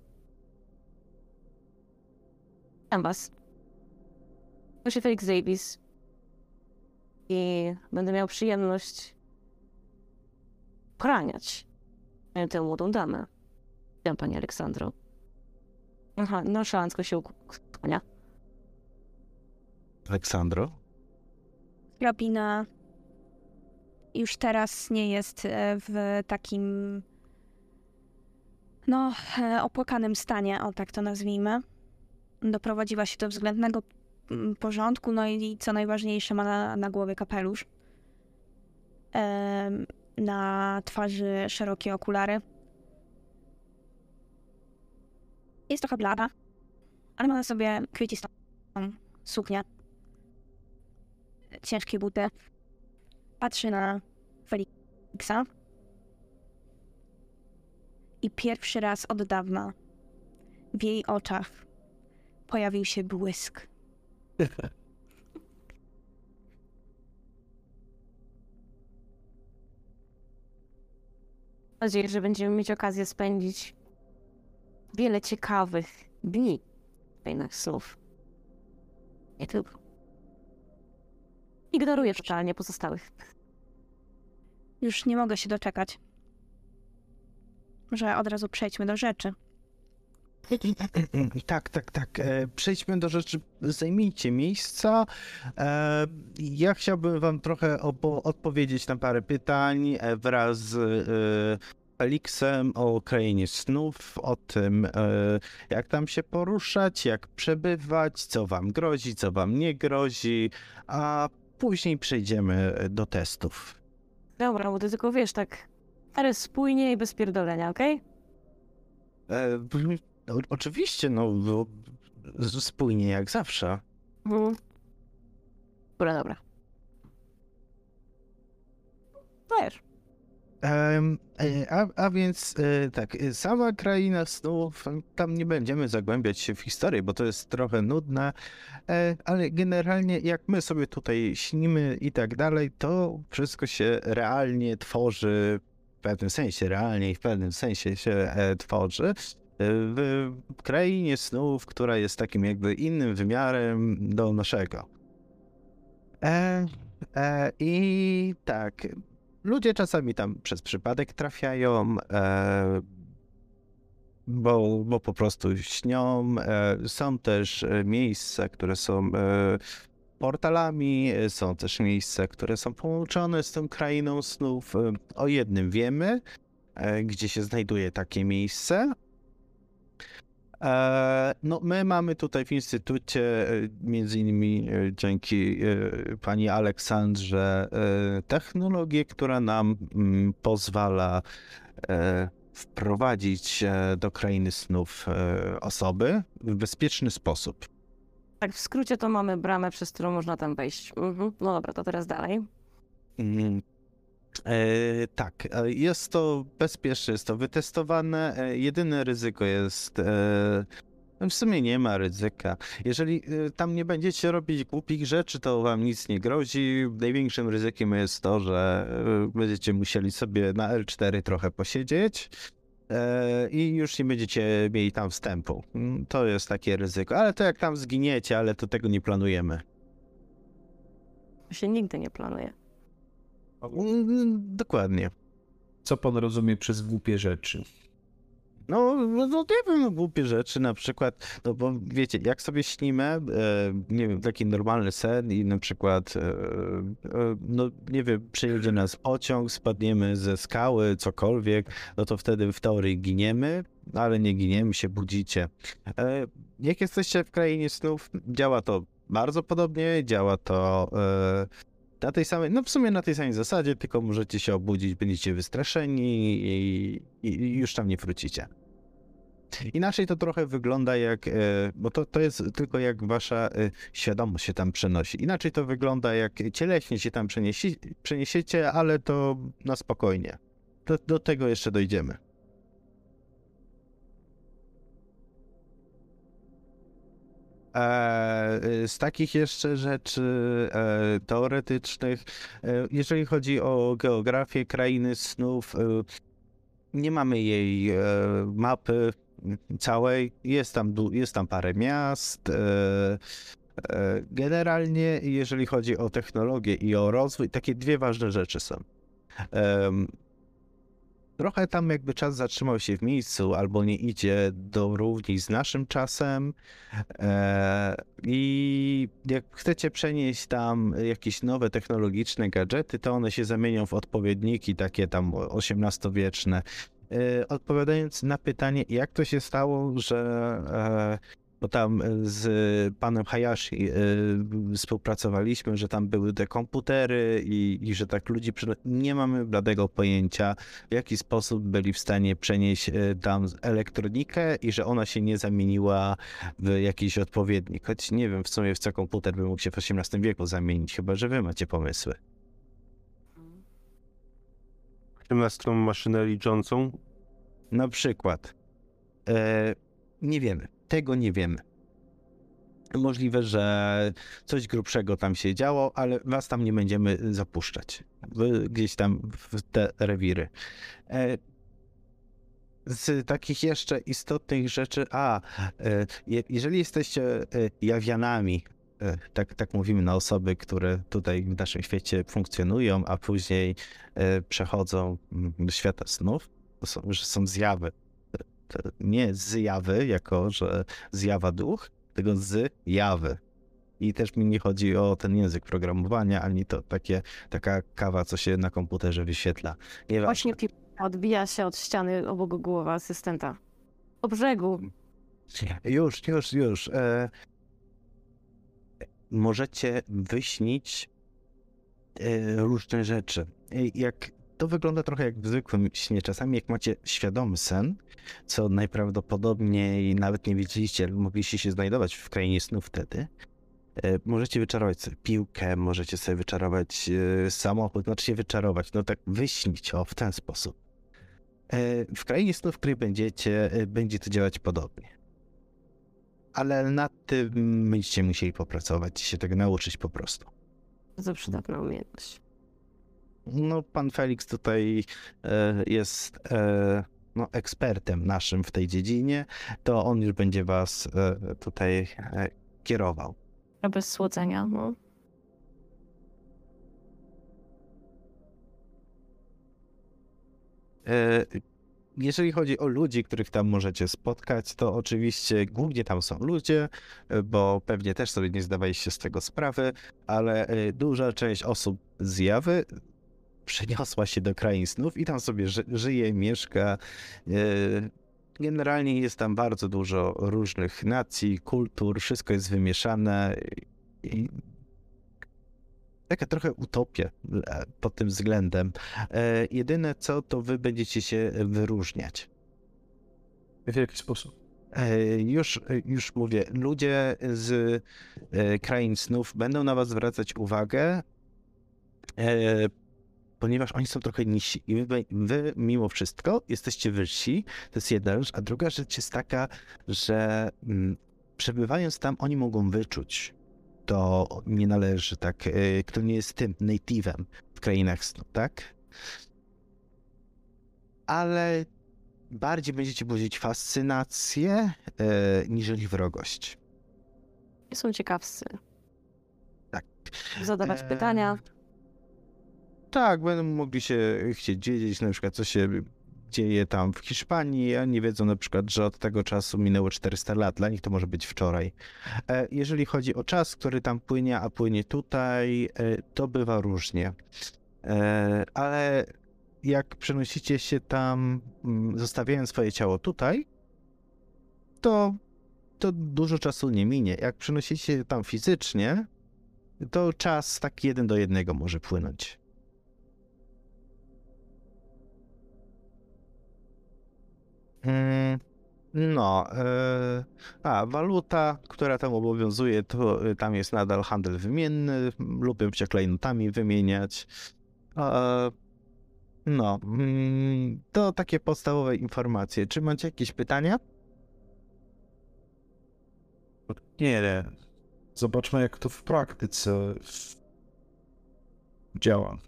Witam was. To się Felix Davis. I będę miał przyjemność poraniać tę młodą damę. Witam pani Aleksandro. Aha, nonszalancko się ukłania. Aleksandro? Hrabina już teraz nie jest e, w takim no, e, opłakanym stanie, o tak to nazwijmy. Doprowadziła się do względnego mm, porządku, no i co najważniejsze, ma na, na głowie kapelusz. Na twarzy szerokie okulary. Jest trochę blada, ale ma na sobie kwiecistą suknię. Ciężkie buty patrzy na Feliksa i pierwszy raz od dawna w jej oczach pojawił się błysk. Mam nadzieję, że będziemy mieć okazję spędzić wiele ciekawych dni fajnych snów. Nie tylko. Ignoruję totalnie pozostałych. Już nie mogę się doczekać. Może od razu przejdźmy do rzeczy. Tak, tak, tak. E, Przejdźmy do rzeczy. Zajmijcie miejsca. E, Ja chciałbym wam trochę odpowiedzieć na parę pytań e, wraz z Felixem o krainie snów, o tym, jak tam się poruszać, jak przebywać, co wam grozi, co wam nie grozi, a później przejdziemy do testów. Dobra, bo ty tylko wiesz, tak miarę spójnie i bez pierdolenia, okej? E, o- Oczywiście, no, bo z- spójnie jak zawsze. Mhm. Dobra, dobra. No wiesz. E, A, a więc e, tak, e, sama kraina snów, tam nie będziemy zagłębiać się w historię, bo to jest trochę nudne, ale generalnie jak my sobie tutaj śnimy i tak dalej, to wszystko się realnie tworzy, w pewnym sensie realnie i w pewnym sensie się tworzy w krainie snów, która jest takim jakby innym wymiarem do naszego. E, e, I tak, ludzie czasami tam przez przypadek trafiają, e, bo, bo po prostu śnią. E, są też e, miejsca, które są e, portalami, e, są też miejsca, które są połączone z tą krainą snów. E, O jednym wiemy, gdzie się znajduje takie miejsce. E, No, my mamy tutaj w instytucie, e, między innymi e, dzięki pani Aleksandrze, technologię, która nam mm, pozwala wprowadzić do krainy snów osoby w bezpieczny sposób. Tak, w skrócie to mamy bramę, przez którą można tam wejść. Mhm. No dobra, to teraz dalej. E, tak, e, jest to bezpieczne, jest to wytestowane. E, jedyne ryzyko jest. E, no w sumie nie ma ryzyka. Jeżeli e, tam nie będziecie robić głupich rzeczy, to wam nic nie grozi. Największym ryzykiem jest to, że e, będziecie musieli sobie na L4 trochę posiedzieć. I już nie będziecie mieli tam wstępu. To jest takie ryzyko. Ale to jak tam zginiecie, ale to tego nie planujemy. To się nigdy nie planuje. Dokładnie. Co pan rozumie przez głupie rzeczy? No, no, nie wiem, głupie rzeczy na przykład, no bo wiecie, jak sobie śnimy, e, nie wiem, taki normalny sen i na przykład, e, e, no nie wiem, przyjedzie nas pociąg, spadniemy ze skały, cokolwiek, no to wtedy w teorii giniemy, ale nie giniemy, się budzicie. E, jak jesteście w krainie snów, działa to bardzo podobnie, działa to e, na tej samej, no w sumie na tej samej zasadzie, tylko możecie się obudzić, będziecie wystraszeni i, i, już tam nie wrócicie. Inaczej to trochę wygląda jak, e, bo to, to jest tylko jak wasza e, świadomość się tam przenosi. Inaczej to wygląda jak cieleśnie się tam przeniesi, przeniesiecie, ale to na spokojnie. Do, do tego jeszcze dojdziemy. Z takich jeszcze rzeczy e, teoretycznych, e, jeżeli chodzi o geografię krainy snów, e, nie mamy jej e, mapy całej. Jest tam, jest tam parę miast. e, e, Generalnie, jeżeli chodzi o technologię i o rozwój, takie dwie ważne rzeczy są. Trochę tam jakby czas zatrzymał się w miejscu, albo nie idzie do równi z naszym czasem. E, I jak chcecie przenieść tam jakieś nowe technologiczne gadżety, to one się zamienią w odpowiedniki takie tam XVIII-wieczne. E, Odpowiadając na pytanie, jak to się stało, że e, bo tam z panem Hayashi e, współpracowaliśmy, że tam były te komputery i, i że tak ludzi nie mamy bladego pojęcia, w jaki sposób byli w stanie przenieść e, tam elektronikę i że ona się nie zamieniła w jakiś odpowiednik. Choć nie wiem w sumie w co komputer by mógł się w XVIII wieku zamienić, chyba że wy macie pomysły. XVIII maszynę liczącą. Na przykład. E, nie wiemy. Tego nie wiemy. Możliwe, że coś grubszego tam się działo, ale was tam nie będziemy zapuszczać. Wy gdzieś tam w te rewiry. E, z takich jeszcze istotnych rzeczy, a e, je, jeżeli jesteście e, jawianami, tak, tak mówimy na osoby, które tutaj w naszym świecie funkcjonują, a później przechodzą mm, do świata snów, to są, że są zjawy. Nie zjawy, jako że zjawa duch, tylko z jawy. I też mi nie chodzi o ten język programowania, ani to takie, taka kawa, co się na komputerze wyświetla. Nie Właśnie odbija się od ściany obok głowy asystenta. O brzegu. Już, już, już. E, możecie wyśnić e, różne rzeczy. Jak to wygląda trochę jak w zwykłym śnie. Czasami jak macie świadomy sen, co najprawdopodobniej nawet nie wiedzieliście, mogliście się znajdować w krainie snu wtedy, e, możecie wyczarować sobie piłkę, możecie sobie wyczarować e, samochód, znaczy się wyczarować, no tak wyśnić o w ten sposób. E, W krainie snu, w której będziecie, będzie to działać podobnie ale nad tym będziecie musieli popracować, się tego nauczyć po prostu. Bardzo przydatna umiejętność no, pan Felix tutaj e, jest e, no, ekspertem naszym w tej dziedzinie, to on już będzie was e, tutaj kierował. No, bez słodzenia, no. Jeżeli chodzi o ludzi, których tam możecie spotkać, to oczywiście głównie tam są ludzie, bo pewnie też sobie nie zdawaliście z tego sprawy, ale duża część osób zjawy przeniosła się do krain snów i tam sobie ży żyje, mieszka. E, Generalnie jest tam bardzo dużo różnych nacji, kultur, wszystko jest wymieszane i taka trochę utopia e, pod tym względem. E, jedyne co, to wy będziecie się wyróżniać. W jaki sposób? Już, już mówię, ludzie z krain snów będą na was zwracać uwagę, ponieważ oni są trochę niżsi i wy, wy mimo wszystko jesteście wyżsi, to jest jedna rzecz, a druga rzecz jest taka, że mm, przebywając tam oni mogą wyczuć, to nie należy, tak, e, kto nie jest tym native'em w krainach snu, tak? Ale bardziej będziecie budzić fascynację e, niżeli wrogość. Są ciekawscy. Tak. Zadawać E, pytania. Tak, będą mogli się chcieć wiedzieć na przykład, co się dzieje tam w Hiszpanii, a nie wiedzą na przykład, że od tego czasu minęło 400 lat. Dla nich to może być wczoraj. E, Jeżeli chodzi o czas, który tam płynie, a płynie tutaj, e, to bywa różnie. E, Ale jak przenosicie się tam, mm, zostawiając swoje ciało tutaj, to, to dużo czasu nie minie. Jak przenosicie się tam fizycznie, to czas tak jeden do jednego może płynąć. No, e, a waluta, która tam obowiązuje, to e, tam jest nadal handel wymienny, lubią się klejnotami wymieniać. E, No, mm, to takie podstawowe informacje. Czy macie jakieś pytania? Nie, nie. Zobaczmy, jak to w praktyce działa.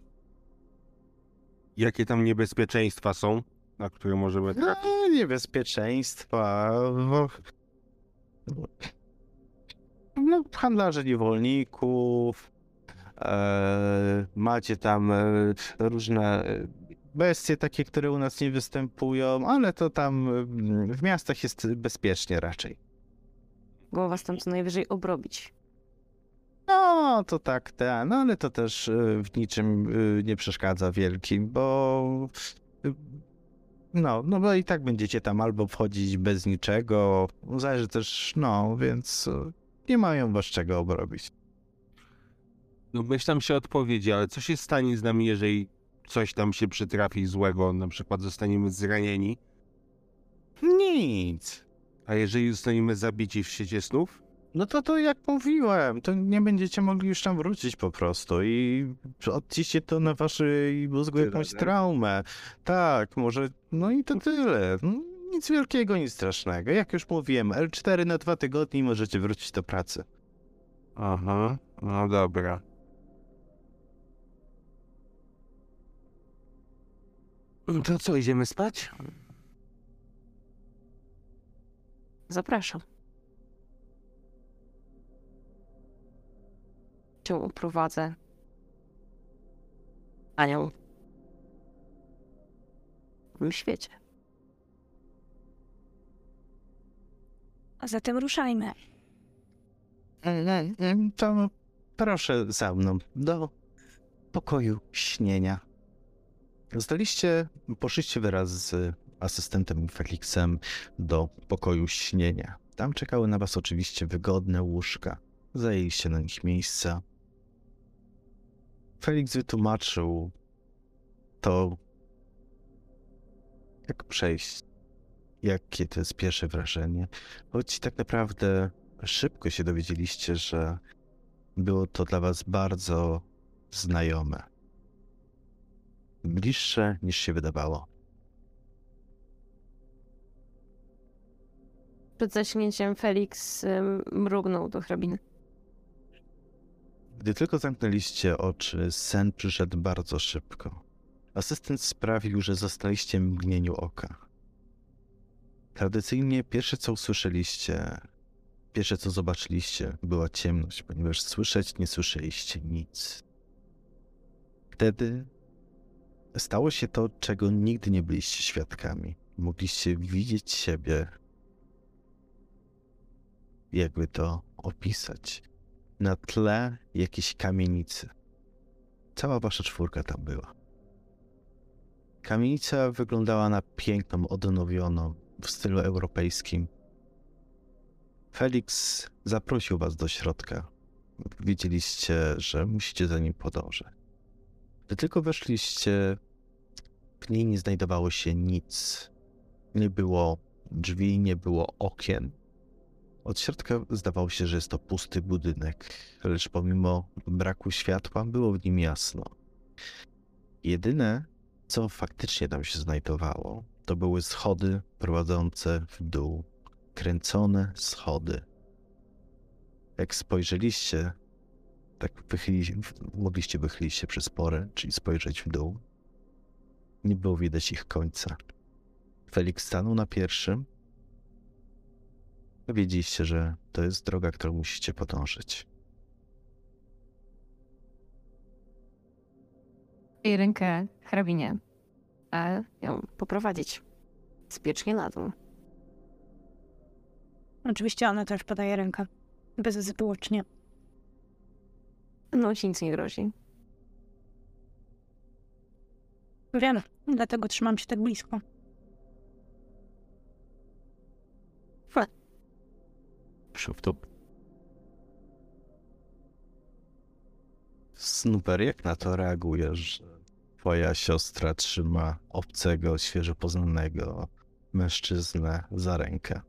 Jakie tam niebezpieczeństwa są, na które możemy trafić? No, niebezpieczeństwa. No, no, handlarze niewolników. E, macie tam e, różne e, bestie takie, które u nas nie występują, ale to tam w miastach jest bezpiecznie raczej. Było was tam co najwyżej obrobić. No, to tak, te, no ale to też w niczym nie przeszkadza wielkim, bo no, no bo i tak będziecie tam albo wchodzić bez niczego, zależy też, no, więc e, nie mają was czego obrobić. No myślam się odpowiedzi, ale co się stanie z nami, jeżeli coś tam się przytrafi złego, na przykład zostaniemy zranieni, Nic. a jeżeli zostaniemy zabici w świecie snów? No to to jak mówiłem, to nie będziecie mogli już tam wrócić po prostu i odciście to na waszej mózgu Tyle, jakąś tak? traumę. Tak, może, no i to tyle. No, Nic wielkiego, nic strasznego. Jak już mówiłem, L4 na dwa tygodnie i możecie wrócić do pracy. Aha, no dobra. To co, idziemy spać? Zapraszam. Cię uprowadzę. Anią. W tym świecie. A zatem ruszajmy. Mm, To proszę za mną do pokoju śnienia. Zostaliście, poszliście wraz z asystentem Felixem do pokoju śnienia. Tam czekały na was oczywiście wygodne łóżka. Zajęliście na nich miejsca. Felix wytłumaczył to, jak przejść, jakie to jest pierwsze wrażenie. Choć tak naprawdę szybko się dowiedzieliście, że było to dla was bardzo znajome. Bliższe niż się wydawało. Przed zaśnięciem Felix mrugnął do hrabiny. Gdy tylko zamknęliście oczy, sen przyszedł bardzo szybko. Asystent sprawił, że zostaliście w mgnieniu oka. Tradycyjnie pierwsze co usłyszeliście, pierwsze co zobaczyliście, była ciemność, ponieważ słyszeć nie słyszeliście nic. Wtedy Stało się to, czego nigdy nie byliście świadkami. Mogliście widzieć siebie, jakby to opisać, na tle jakiejś kamienicy. Cała wasza czwórka tam była. Kamienica wyglądała na piękną, odnowioną, w stylu europejskim. Felix zaprosił was do środka. Wiedzieliście, że musicie za nim podążać. Gdy tylko weszliście, w niej nie znajdowało się nic. Nie było drzwi, nie było okien. Od środka zdawało się, że jest to pusty budynek, lecz pomimo braku światła było w nim jasno. Jedyne, co faktycznie tam się znajdowało, to były schody prowadzące w dół. Kręcone schody. Jak spojrzeliście, tak wychyli, mogliście wychylić się przez porę, czyli spojrzeć w dół. Nie było widać ich końca. Felix stanął na pierwszym. Wiedzieliście, że to jest droga, którą musicie podążyć. I rękę hrabinie. A ją poprowadzić. Bezpiecznie na dół. Oczywiście ona też podaje rękę. Bezzwłocznie. No ci nic nie grozi. Wiem, dlatego trzymam się tak blisko. Przód to Snooper, jak na to reagujesz, że twoja siostra trzyma obcego, świeżo poznanego mężczyznę za rękę?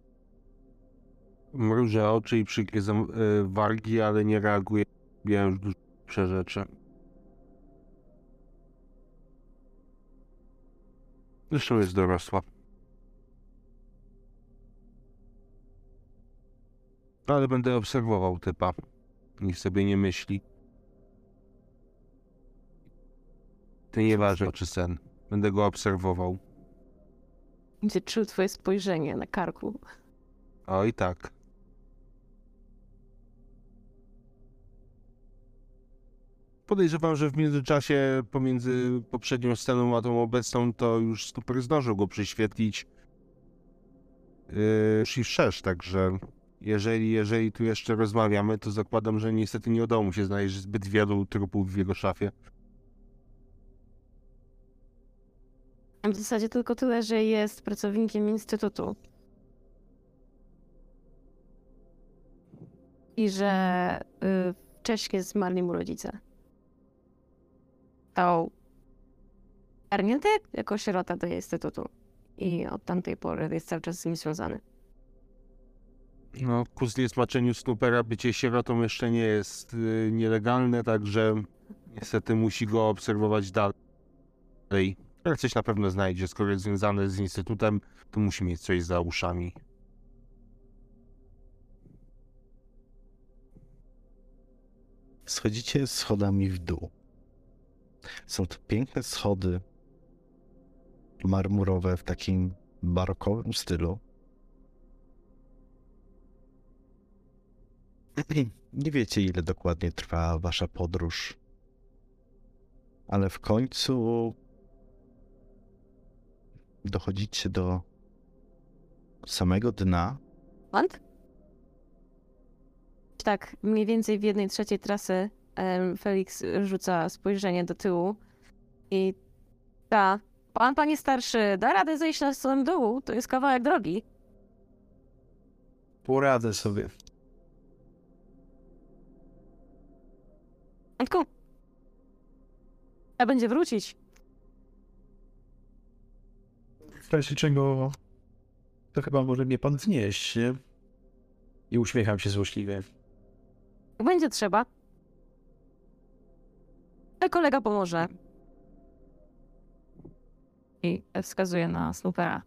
Mrużę oczy i przygryzam y, wargi, ale nie reaguję. Ja już dużo przerzeczę. Zresztą jest dorosła. Ale będę obserwował typa. Niech sobie nie myśli. To nieważne, czy sen. Będę go obserwował. Będzie czuł twoje spojrzenie na karku. Oj tak. Podejrzewam, że w międzyczasie pomiędzy poprzednią sceną a tą obecną to już super zdążył go prześwietlić yy, i wszerz, także jeżeli, jeżeli tu jeszcze rozmawiamy, to zakładam, że niestety nie udało mu się znaleźć zbyt wielu trupów w jego szafie. W zasadzie tylko tyle, że jest pracownikiem instytutu. I że y, wcześniej zmarli mu rodzice. Stał garnięty jako sierota do instytutu. I od tamtej pory jest cały czas z nim związany. No, ku zniesmaczeniu Snoopera bycie sierotą jeszcze nie jest y, nielegalne, także niestety musi go obserwować dalej. Ale coś na pewno znajdzie, skoro jest związany z instytutem, to musi mieć coś za uszami. Schodzicie schodami w dół. Są to piękne schody marmurowe w takim barokowym stylu. Nie wiecie, ile dokładnie trwa wasza podróż, ale w końcu dochodzicie do samego dna. Land? Tak, mniej więcej w jednej trzeciej trasy Felix rzuca spojrzenie do tyłu i ta, pan, panie starszy, da radę zejść na samym dół, to jest kawałek drogi. poradzę sobie. Antku, a będzie wrócić. W razie czego to chyba może mnie pan wnieść, nie? I uśmiecham się złośliwie. Jak będzie trzeba. A kolega pomoże. I wskazuje na Snoopera.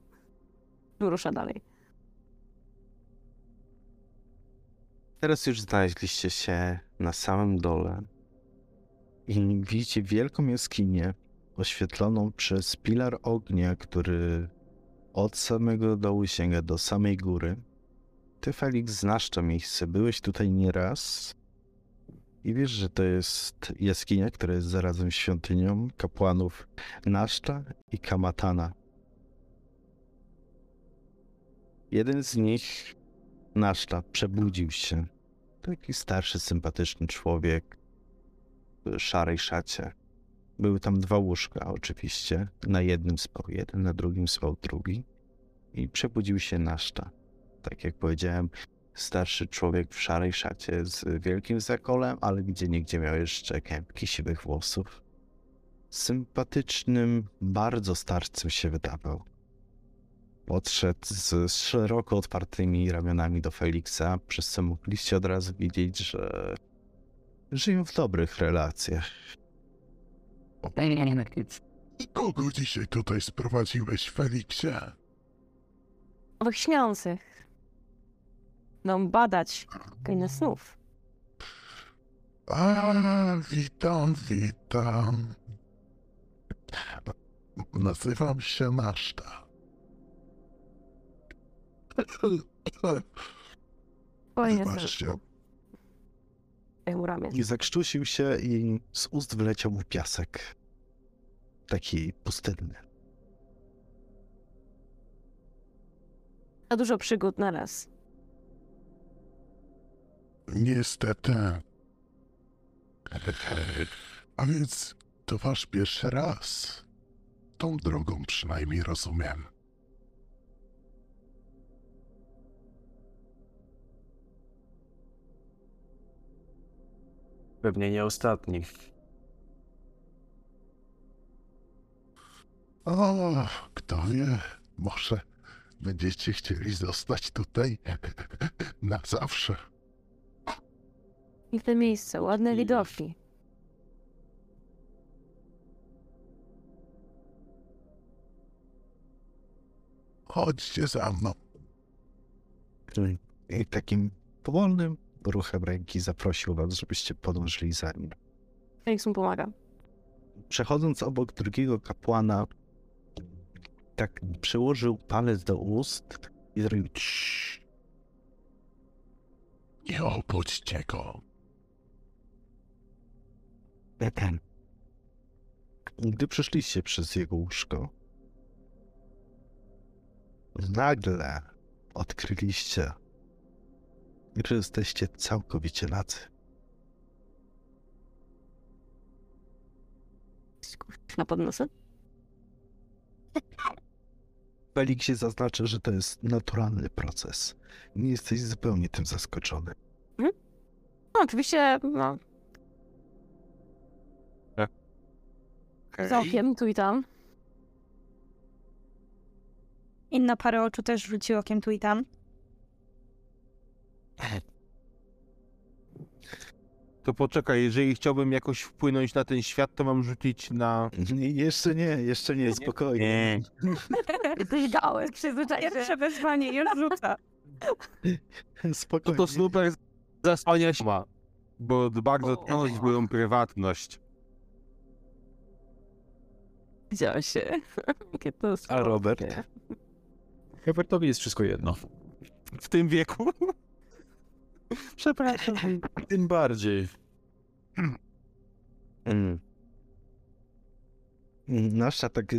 Rusza dalej. Teraz już znaleźliście się na samym dole i widzicie wielką jaskinię oświetloną przez pilar ognia, który od samego dołu sięga do samej góry. Ty, Felix, znasz to miejsce. Byłeś tutaj nieraz I wiesz, że to jest jaskinia, która jest zarazem świątynią kapłanów Naszcza i Kamatana. Jeden z nich, Naszcza, przebudził się. Taki starszy, sympatyczny człowiek szarej szacie. Były tam dwa łóżka, oczywiście. Na jednym spał jeden, na drugim spał drugi. I przebudził się Naszcza. Tak jak powiedziałem, starszy człowiek w szarej szacie z wielkim zakolem, ale gdzie niegdzie miał jeszcze kępki siwych włosów. Sympatycznym, bardzo starcem się wydawał. Podszedł z szeroko otwartymi ramionami do Feliksa, przez co mogliście od razu widzieć, że żyją w dobrych relacjach. Kogo dzisiaj tutaj sprowadziłeś, Feliksie? Owych śniących. Będą badać krainę snów. A, witam, witam. Nazywam się. Spokojnie, Wybaczcie, sobie mu ramię. I zakrztusił się i z ust wyleciał mu piasek. Taki pustynny. Za dużo przygód na raz. niestety. A więc to wasz pierwszy raz. Tą drogą przynajmniej rozumiem. Pewnie nie ostatni. O, kto wie, może będziecie chcieli zostać tutaj na zawsze. Piękne miejsce, ładne widoki. Chodźcie za mną. I takim powolnym ruchem ręki zaprosił was, żebyście podążyli za nim. Felix mu pomaga. Przechodząc obok drugiego kapłana, tak przyłożył palec do ust i zrobił ciii. Nie obudźcie go. Gdy przeszliście przez jego łóżko, nagle odkryliście, że jesteście całkowicie nadzy. Na podnosy? Feliksie zaznaczę, że to jest naturalny proces. Nie jesteś zupełnie tym zaskoczony. No, oczywiście, no, z okiem tu i tam. Inna parę oczu też rzuci okiem tu i tam. To poczekaj, jeżeli chciałbym jakoś wpłynąć na ten świat, to mam rzucić na... Nie, jeszcze nie, jeszcze nie, spokojnie. Ty dałeś, przyzwyczaj Pierwsze wezwanie już rzuca. No Spokojnie. to super zasłania się ma, bo bardzo dbać o moją prywatność. Widziałeś się. Jakie to A Robert? słodkie. Robertowi jest wszystko jedno. W tym wieku? Przepraszam. Tym bardziej. Mm. Nasza tak e,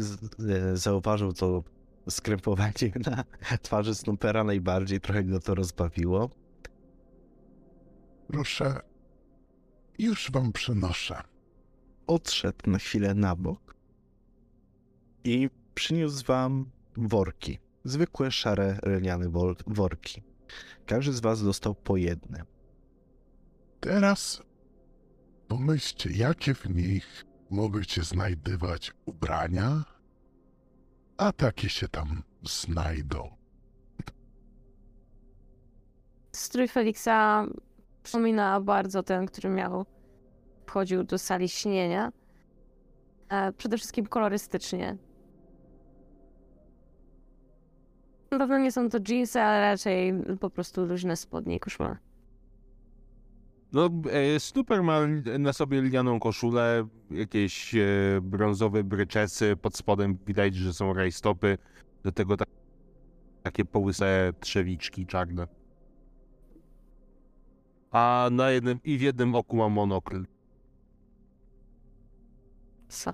zauważył to skrępowanie na twarzy Snoopera najbardziej, trochę go to rozbawiło. Proszę, już wam przynoszę. Odszedł na chwilę na bok i przyniósł wam worki. Zwykłe, szare, lniane worki. Każdy z was dostał po jednym. Teraz pomyślcie, jakie w nich możecie znajdywać ubrania, a takie się tam znajdą. Strój Feliksa przypomina bardzo ten, który miał, wchodził do sali śnienia. E, przede wszystkim kolorystycznie. Na pewno nie są to jeansy, ale raczej po prostu luźne spodnie i koszula. No, e, Snooper ma na sobie lnianą koszulę, jakieś e, brązowe bryczesy, pod spodem widać, że są rajstopy, do tego tak, takie połyse trzewiczki czarne. a na jednym i w jednym oku mam monokl. Co?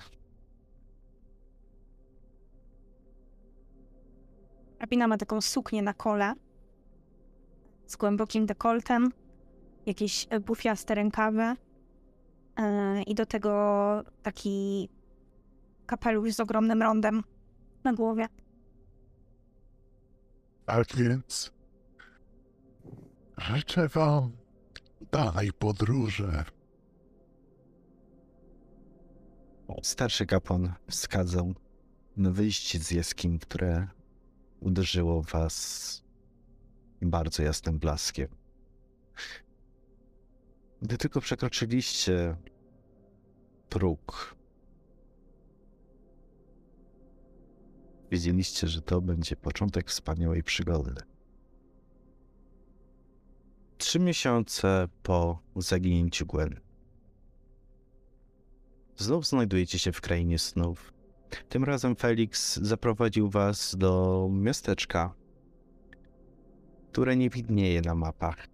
Hrabina ma taką suknię na kole z głębokim dekoltem, jakieś e, bufiaste rękawy e, i do tego taki kapelusz z ogromnym rondem na głowie. Tak więc życzę wam dalej podróże. Starszy kapłan wskazał na wyjście z jaskini, które uderzyło was bardzo jasnym blaskiem. Gdy tylko przekroczyliście próg, wiedzieliście, że to będzie początek wspaniałej przygody. Trzy miesiące po zaginięciu Gwen. Znów znajdujecie się w krainie snów. Tym razem Felix zaprowadził was do miasteczka, które nie widnieje na mapach.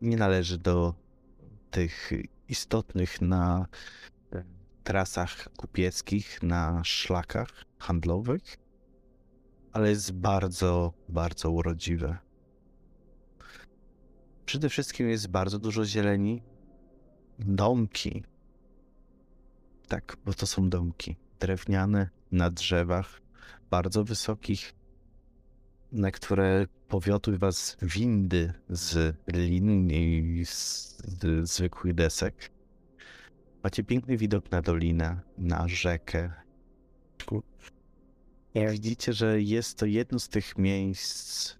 Nie należy do tych istotnych na trasach kupieckich, na szlakach handlowych, ale jest bardzo, bardzo urodziwe. Przede wszystkim jest bardzo dużo zieleni, domki. Tak, bo to są domki drewniane na drzewach, bardzo wysokich, na które powiotły was windy z lin i z, z zwykłych desek. Macie piękny widok na dolinę, na rzekę. Widzicie, że jest to jedno z tych miejsc,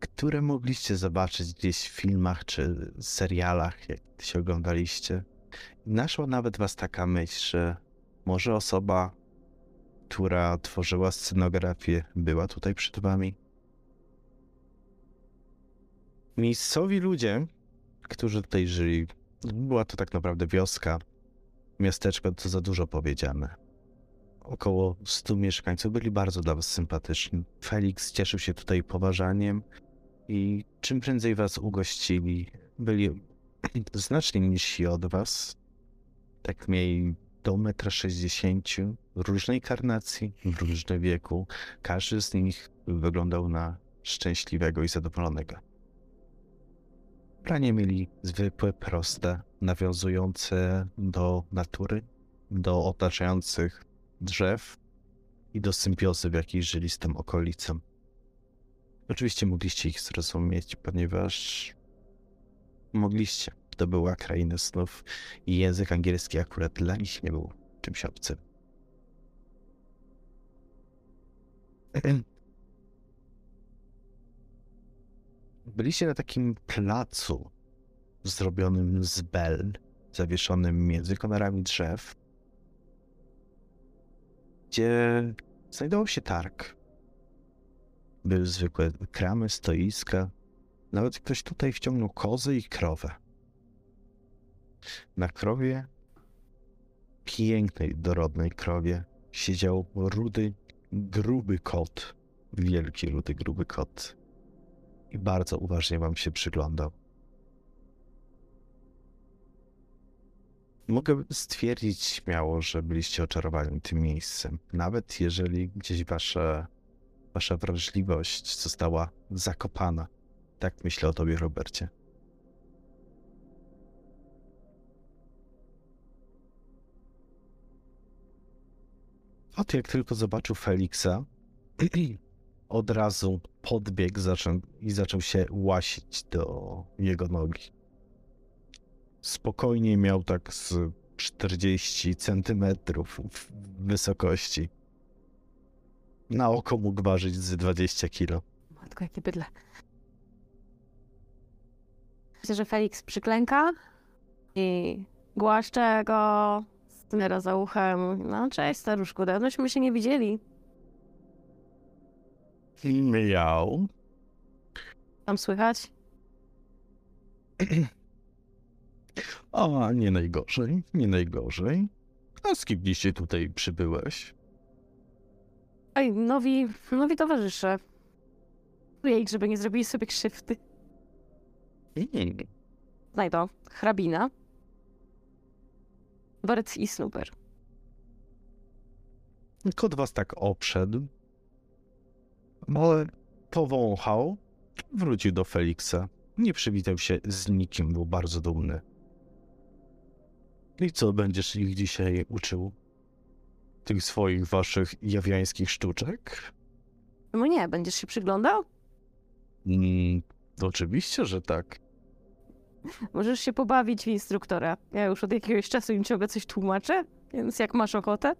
które mogliście zobaczyć gdzieś w filmach czy serialach, jak się oglądaliście. Naszła nawet was taka myśl, że może osoba, która tworzyła scenografię, była tutaj przed wami. Miejscowi ludzie, którzy tutaj żyli, była to tak naprawdę wioska, miasteczko, to za dużo powiedziane. Około 100 mieszkańców byli bardzo dla was sympatyczni. Felix cieszył się tutaj poważaniem i czym prędzej was ugościli. Byli znacznie niżsi od was. Tak mieli do 1,60 m, różnej karnacji, w różnym wieku. Każdy z nich wyglądał na szczęśliwego i zadowolonego. Pranie mieli zwykłe, proste, nawiązujące do natury, do otaczających drzew i do symbiozy, w jakiej żyli z tym okolicą. Oczywiście mogliście ich zrozumieć, ponieważ mogliście. To była kraina snów i język angielski akurat dla nich nie był czymś obcym. Byliście na takim placu zrobionym z bel, zawieszonym między konarami drzew, gdzie znajdował się targ. Były zwykłe kramy, stoiska. Nawet ktoś tutaj wciągnął kozy i krowę. Na krowie, pięknej, dorodnej krowie, siedział rudy, gruby kot. Wielki, rudy, gruby kot. I bardzo uważnie wam się przyglądał. Mogę stwierdzić śmiało, że byliście oczarowani tym miejscem. Nawet jeżeli gdzieś wasza, wasza wrażliwość została zakopana. Tak myślę o tobie, Robercie. Ot jak tylko zobaczył Feliksa, od razu podbiegł i zaczął się łasić do jego nogi. Spokojnie miał tak z 40 centymetrów wysokości. Na oko mógł ważyć z 20 kilo. Matko, jakie bydle. Myślę, że Felix przyklęka i głaszcze go, stnera za uchem. No, cześć staruszku, dawnośmy się nie widzieli. Miał. Tam słychać? O, nie najgorzej, nie najgorzej. A z kim dzisiaj tutaj przybyłeś? Oj, nowi, nowi towarzysze. Jej, żeby nie zrobili sobie krzywdy. Mm. Znajdą hrabina, Bert i Snooper. Kot was tak obszedł. Ale powąchał, wrócił do Feliksa. Nie przywitał się z nikim, był bardzo dumny. I co będziesz ich dzisiaj uczył? Tych swoich waszych jawiańskich sztuczek? No nie, będziesz się przyglądał? Mm, oczywiście, że tak. Możesz się pobawić w instruktora. Ja już od jakiegoś czasu im ciągle coś tłumaczę, więc jak masz ochotę?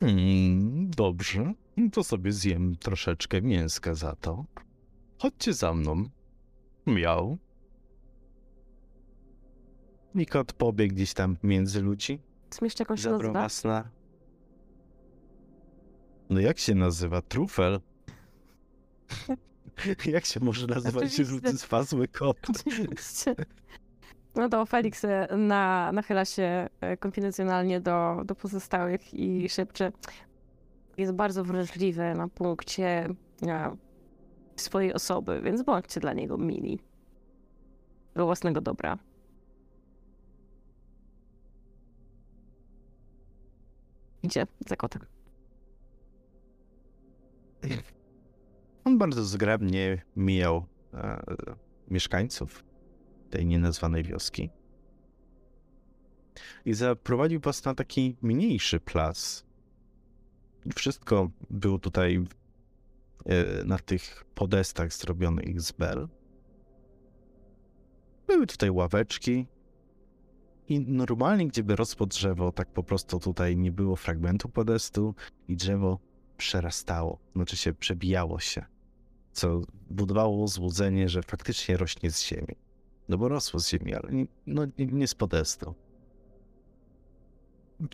Mm, dobrze, to sobie zjem troszeczkę mięska za to. Chodźcie za mną. Miał. I kot pobiegł gdzieś tam między ludzi. Zmieszcz jakąś Zabrał nazywa? No jak się nazywa? Trufel? jak się może nazywać Oczywiście. zwazły kot? Oczywiście. No to Felix e, na, nachyla się e, konfidencjonalnie do, do pozostałych i szepcze. Jest bardzo wrażliwy na punkcie e, swojej osoby, więc bądźcie dla niego mili. Do własnego dobra. Idzie za kotem. On bardzo zgrabnie mijał e, mieszkańców tej nienazwanej wioski. I zaprowadził was na taki mniejszy plac. Wszystko było tutaj e, na tych podestach zrobionych z bel. Były tutaj ławeczki. I normalnie, gdzieby rosło drzewo, tak po prostu tutaj nie było fragmentu podestu i drzewo przerastało, znaczy się przebijało się, co budowało złudzenie, że faktycznie rośnie z ziemi. No bo rosło z ziemi, ale nie, no, nie, nie z podestu.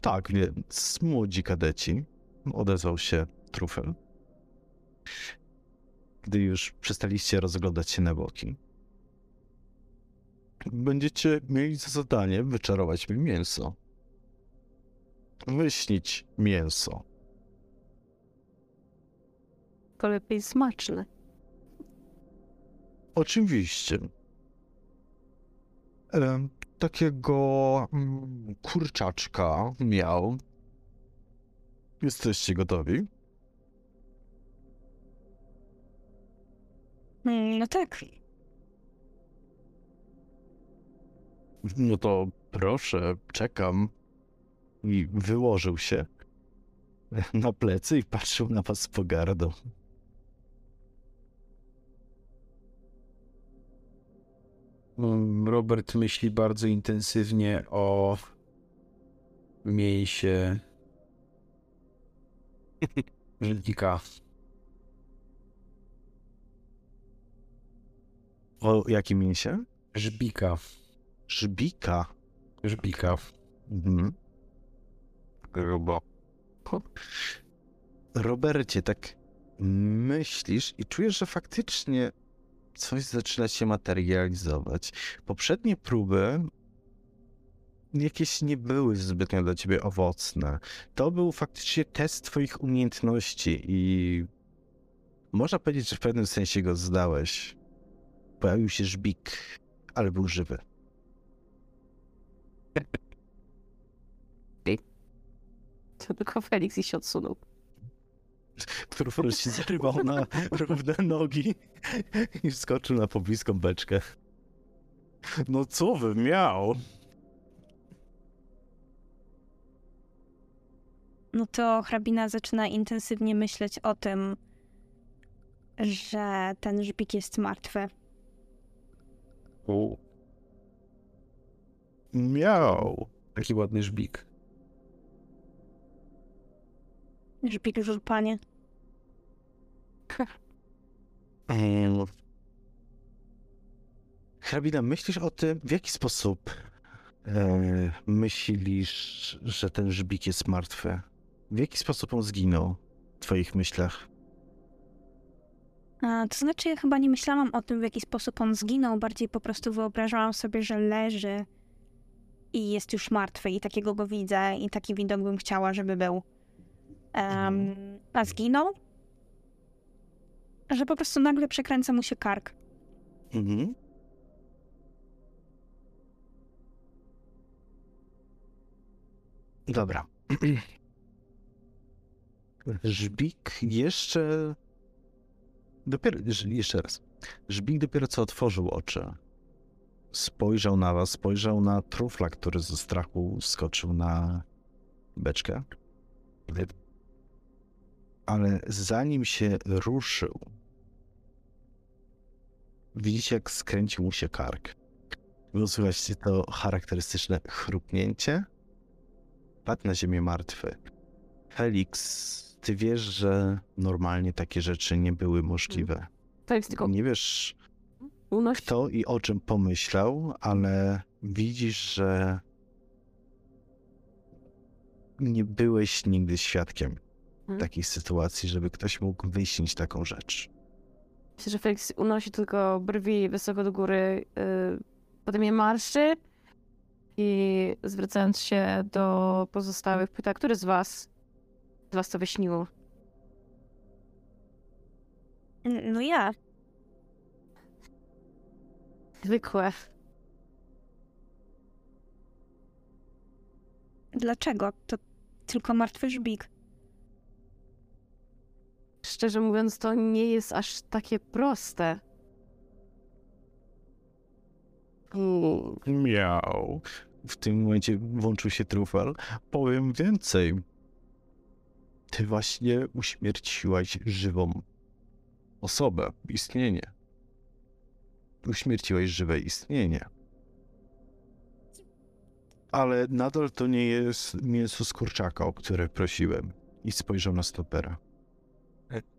Tak, więc młodzi kadeci, odezwał się Trufel, gdy już przestaliście rozglądać się na boki. Będziecie mieli za zadanie wyczarować mi mięso. Wyśnić mięso. To lepiej smaczne. Oczywiście. Em, takiego mm, kurczaczka miał. Jesteście gotowi? Mm, No tak. No to proszę, czekam. I wyłożył się na plecy i patrzył na was z pogardą. Robert myśli bardzo intensywnie o mięsie żbika. O jakim mięsie? Żbika. Żbika. Żbika. Mhm. Grubo. Robercie, tak myślisz i czujesz, że faktycznie coś zaczyna się materializować. Poprzednie próby jakieś nie były zbytnio dla ciebie owocne. To był faktycznie test twoich umiejętności i można powiedzieć, że w pewnym sensie go zdałeś. Pojawił się żbik, ale był żywy. Tylko Felix i się odsunął. Który się zarywał na równe nogi i wskoczył na pobliską beczkę. No co wy miał? No to hrabina zaczyna intensywnie myśleć o tym, że ten żbik jest martwy. U. Miał. Taki ładny żbik. Żbik w panie. Mm. Hrabina, myślisz o tym, w jaki sposób e, myślisz, że ten żbik jest martwy? W jaki sposób on zginął w twoich myślach? A, to znaczy, ja chyba nie myślałam o tym, w jaki sposób on zginął, bardziej po prostu wyobrażałam sobie, że leży i jest już martwy i takiego go widzę i taki widok bym chciała, żeby był. Em, a zginął? Że po prostu nagle przekręca mu się kark Mhm. Dobra. Żbik jeszcze. Dopiero. Jeszcze raz. Żbik dopiero co otworzył oczy. Spojrzał na was, spojrzał na trufla, który ze strachu skoczył na beczkę. Ale zanim się ruszył, widzicie, jak skręcił mu się kark. Było słychać to charakterystyczne chrupnięcie. Padł na ziemię martwy. Felix, ty wiesz, że normalnie takie rzeczy nie były możliwe. Felix tylko Nie wiesz, unosi. kto i o czym pomyślał, ale widzisz, że nie byłeś nigdy świadkiem Mhm. takiej sytuacji, żeby ktoś mógł wyśnić taką rzecz. Myślę, że Felix unosi tylko brwi wysoko do góry, yy, potem je marszczy i zwracając się do pozostałych pyta, który z was, z was to wyśniło? No ja. Zwykłe. Dlaczego? To tylko martwy żbik. Szczerze mówiąc, to nie jest aż takie proste. Miał. W tym momencie włączył się trufel. Powiem więcej. Ty właśnie uśmierciłaś żywą osobę, istnienie. Uśmierciłeś żywe istnienie. Ale nadal to nie jest mięso z kurczaka, o które prosiłem. I spojrzał na stopera.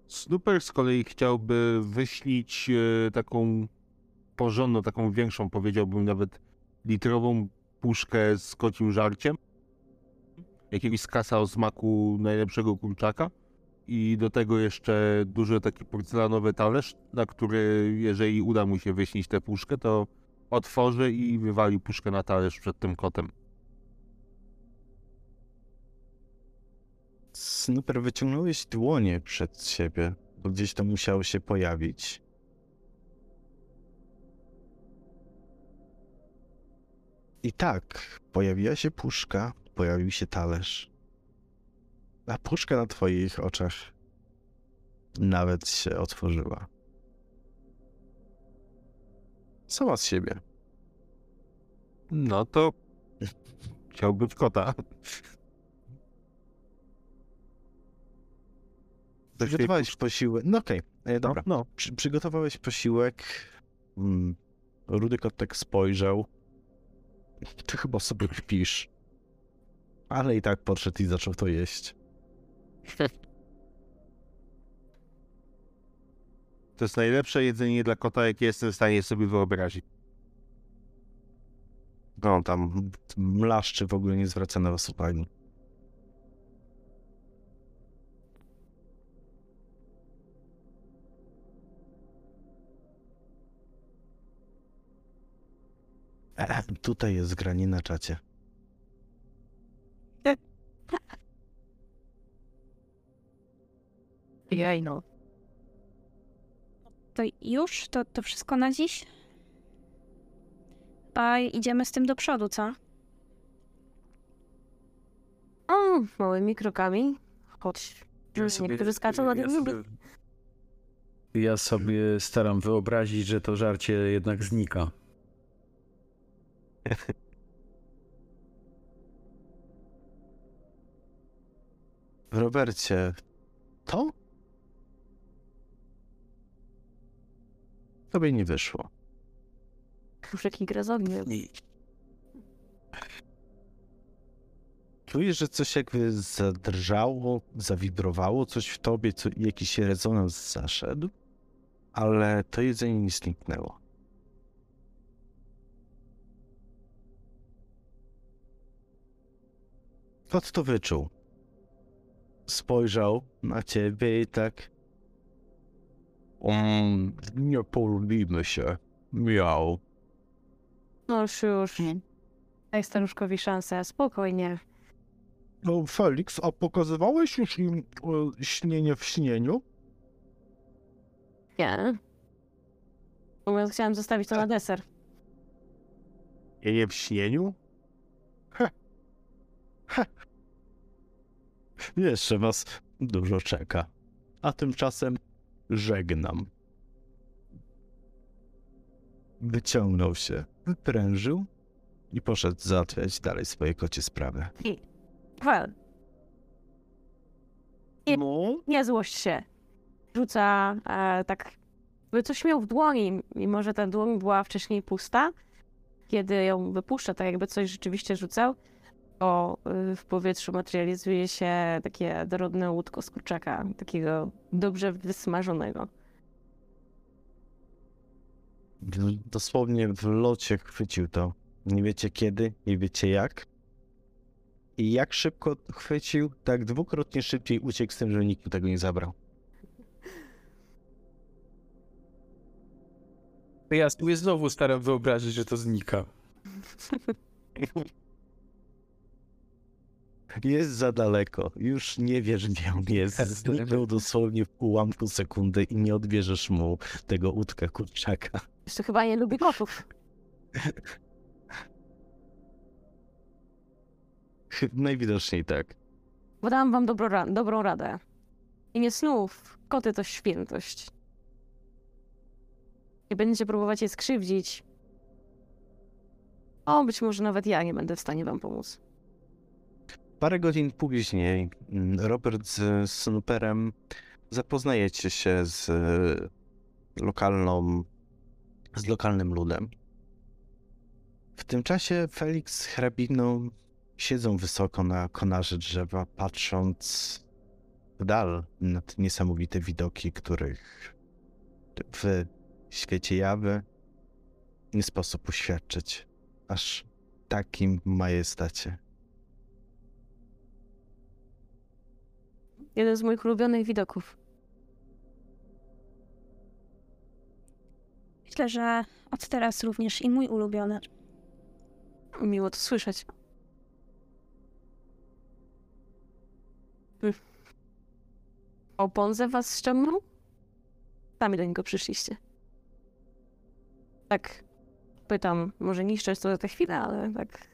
Snooper z kolei chciałby wyśnić e, taką porządną, taką większą, powiedziałbym nawet litrową puszkę z kocim żarciem. Jakiegoś skasa o smaku najlepszego kurczaka. I do tego jeszcze duży taki porcelanowy talerz, na który jeżeli uda mu się wyśnić tę puszkę, to otworzy i wywali puszkę na talerz przed tym kotem. Snooper, wyciągnąłeś dłonie przed siebie, bo gdzieś to musiało się pojawić. I tak, pojawiła się puszka, pojawił się talerz. A puszka na twoich oczach nawet się otworzyła. Sama z siebie. No to chciałby w kota. Przygotowałeś posiłek. No okej, e, dobra. No, Przy, przygotowałeś posiłek. Mm, Rudy kot tak spojrzał. Ty chyba sobie kpisz. Ale i tak podszedł i zaczął to jeść. To jest najlepsze jedzenie dla kota, jakie jestem w stanie sobie wyobrazić. No, tam mlaszczy w ogóle nie zwraca na was uwagi. E, tutaj jest granie na czacie. Jej no. To już? To, to wszystko na dziś? A idziemy z tym do przodu, co? O, małymi krokami. Choć Ja sobie- niektórzy skaczą na ja tym sobie- Ja sobie staram wyobrazić, że to żarcie jednak znika. Robercie, to? Tobie nie wyszło. Puszek i grazownie. Czujesz, że coś jakby zadrżało, zawibrowało, coś w tobie, co, jakiś rezonans zaszedł, ale to jedzenie nie zniknęło. Kot to wyczuł. Spojrzał na ciebie i tak. Um, nie polubimy się. Miał. No już, już. Daj staruszkowi szansę, spokojnie. No, Felix, a pokazywałeś już im e, śnienie w śnieniu? Nie. Chciałam zostawić to na deser. Jeje w śnieniu? Jeszcze was dużo czeka. A tymczasem żegnam. Wyciągnął się, wyprężył i poszedł załatwiać dalej swoje kocie sprawy. Well, Nie. No, nie złość się. Rzuca e, tak, by coś miał w dłoni, mimo że ta dłoń była wcześniej pusta. Kiedy ją wypuszcza, tak jakby coś rzeczywiście rzucał, to y, w powietrzu materializuje się takie dorodne łódko z kurczaka, takiego dobrze wysmażonego. w- dosłownie w locie chwycił to. Nie wiecie kiedy, nie wiecie jak. I jak szybko chwycił, tak dwukrotnie szybciej uciekł z tym, że nikt mu tego nie zabrał. To ja sobie znowu staram wyobrazić, że to znika. Jest za daleko. Już nie wiesz, gdzie on jest. Zniknął dosłownie w ułamku sekundy i nie odbierzesz mu tego łódka kurczaka. Jeszcze chyba nie lubi kotów. Najwidoczniej tak. Bo dałam wam dobro, ra- dobrą radę. I nie snów, koty to świętość. Nie będziecie próbować je skrzywdzić. O, być może nawet ja nie będę w stanie wam pomóc. Parę godzin później mm, Robert z Snooperem zapoznajecie się z e, lokalną, z lokalnym ludem. W tym czasie Felix z hrabiną siedzą wysoko na konarze drzewa, patrząc w dal na te niesamowite widoki, których w świecie jawy nie sposób uświadczyć aż takim majestacie. Jeden z moich ulubionych widoków. Myślę, że od teraz również i mój ulubiony. Miło to słyszeć. Hm. O Ponze was ściągnął? Sami do niego przyszliście. Tak, pytam, może niszczeć to za tę chwilę, ale tak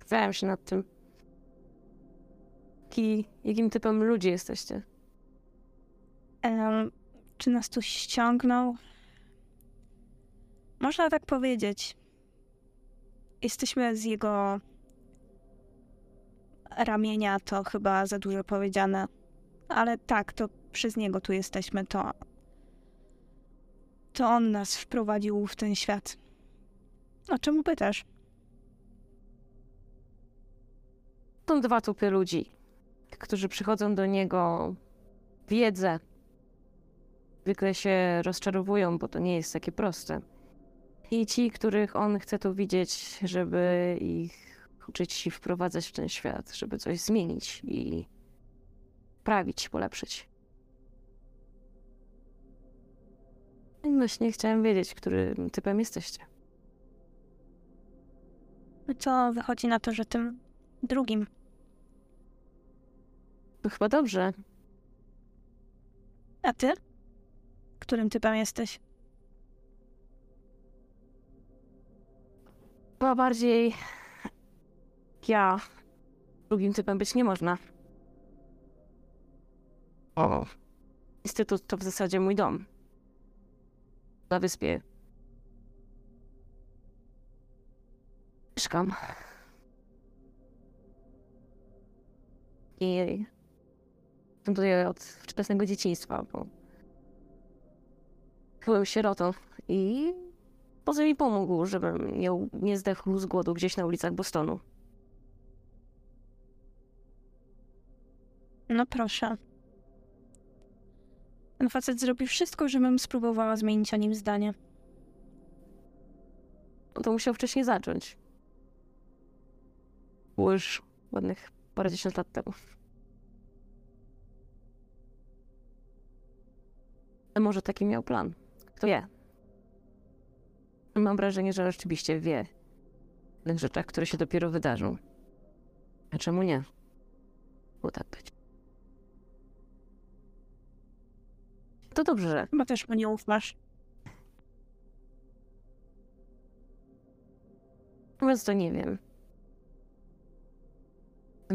zastanawiam się nad tym. Jaki, jakim typem ludzi jesteście? Em, czy nas tu ściągnął? Można tak powiedzieć. Jesteśmy z jego ramienia, to chyba za dużo powiedziane. Ale tak, to przez niego tu jesteśmy. To, to on nas wprowadził w ten świat. O czemu pytasz? Są dwa typy ludzi, którzy przychodzą do niego wiedzę. Zwykle się rozczarowują, bo to nie jest takie proste. I ci, których on chce tu widzieć, żeby ich uczyć i wprowadzać w ten świat, żeby coś zmienić i prawić, polepszyć. I właśnie chciałem wiedzieć, którym typem jesteście. To wychodzi na to, że tym drugim. To chyba dobrze. A ty? Którym typem jesteś? Chyba bardziej ja. Drugim typem być nie można. O. Instytut to w zasadzie mój dom. Na wyspie. Mieszkam. I tutaj od wczesnego dzieciństwa, bo byłem sierotą i poza mi pomógł, żebym nie, nie zdechł z głodu gdzieś na ulicach Bostonu. No proszę. Ten facet zrobił wszystko, żebym spróbowała zmienić o nim zdanie. No to musiał wcześniej zacząć. Było już ładnych parędziesiąt lat temu. Może taki miał plan. Kto wie? Mam wrażenie, że rzeczywiście wie o tych rzeczach, które się dopiero wydarzą. A czemu nie? Było tak być. To dobrze. Chyba też mu nie ufasz. Więc to nie wiem.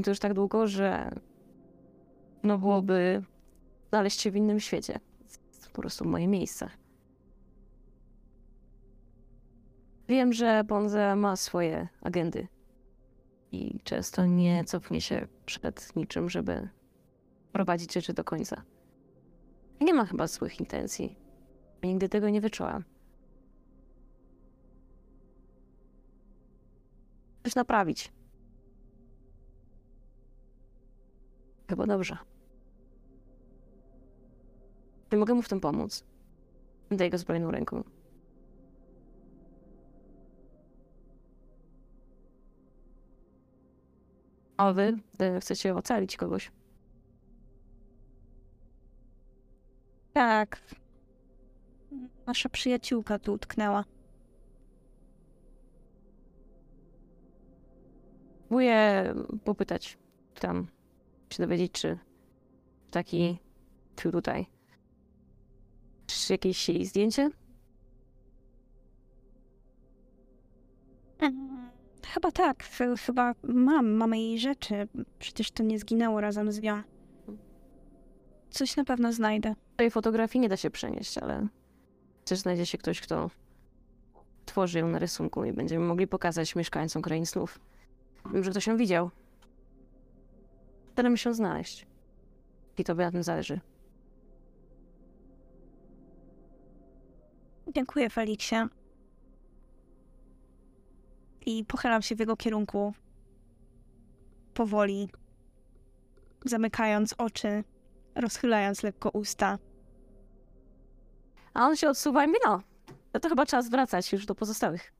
To już tak długo, że no byłoby znaleźć się w innym świecie. Po prostu moje miejsce. Wiem, że Bonze ma swoje agendy i często nie cofnie się przed niczym, żeby prowadzić rzeczy do końca. Nie ma chyba złych intencji. Nigdy tego nie wyczułam. Coś naprawić. Chyba dobrze. Nie mogę mu w tym pomóc. Daj go zbrojną ręką. A wy e, chcecie ocalić kogoś? Tak. Nasza przyjaciółka tu utknęła. Próbuję popytać tam, się dowiedzieć, czy taki tu tutaj. Czy jakieś jej zdjęcie? Chyba tak. ch- Chyba mam. Mamy jej rzeczy. Przecież to nie zginęło razem z nią. Coś na pewno znajdę. Tej fotografii nie da się przenieść, ale też znajdzie się ktoś, kto tworzy ją na rysunku i będziemy mogli pokazać mieszkańcom krain snów. Wiem, że ktoś ją widział. Staramy się znaleźć. I tobie na tym zależy. Dziękuję, Feliksie. I pochylam się w jego kierunku. Powoli. Zamykając oczy, rozchylając lekko usta. A on się odsuwa i mówi, no, no to chyba czas wracać już do pozostałych.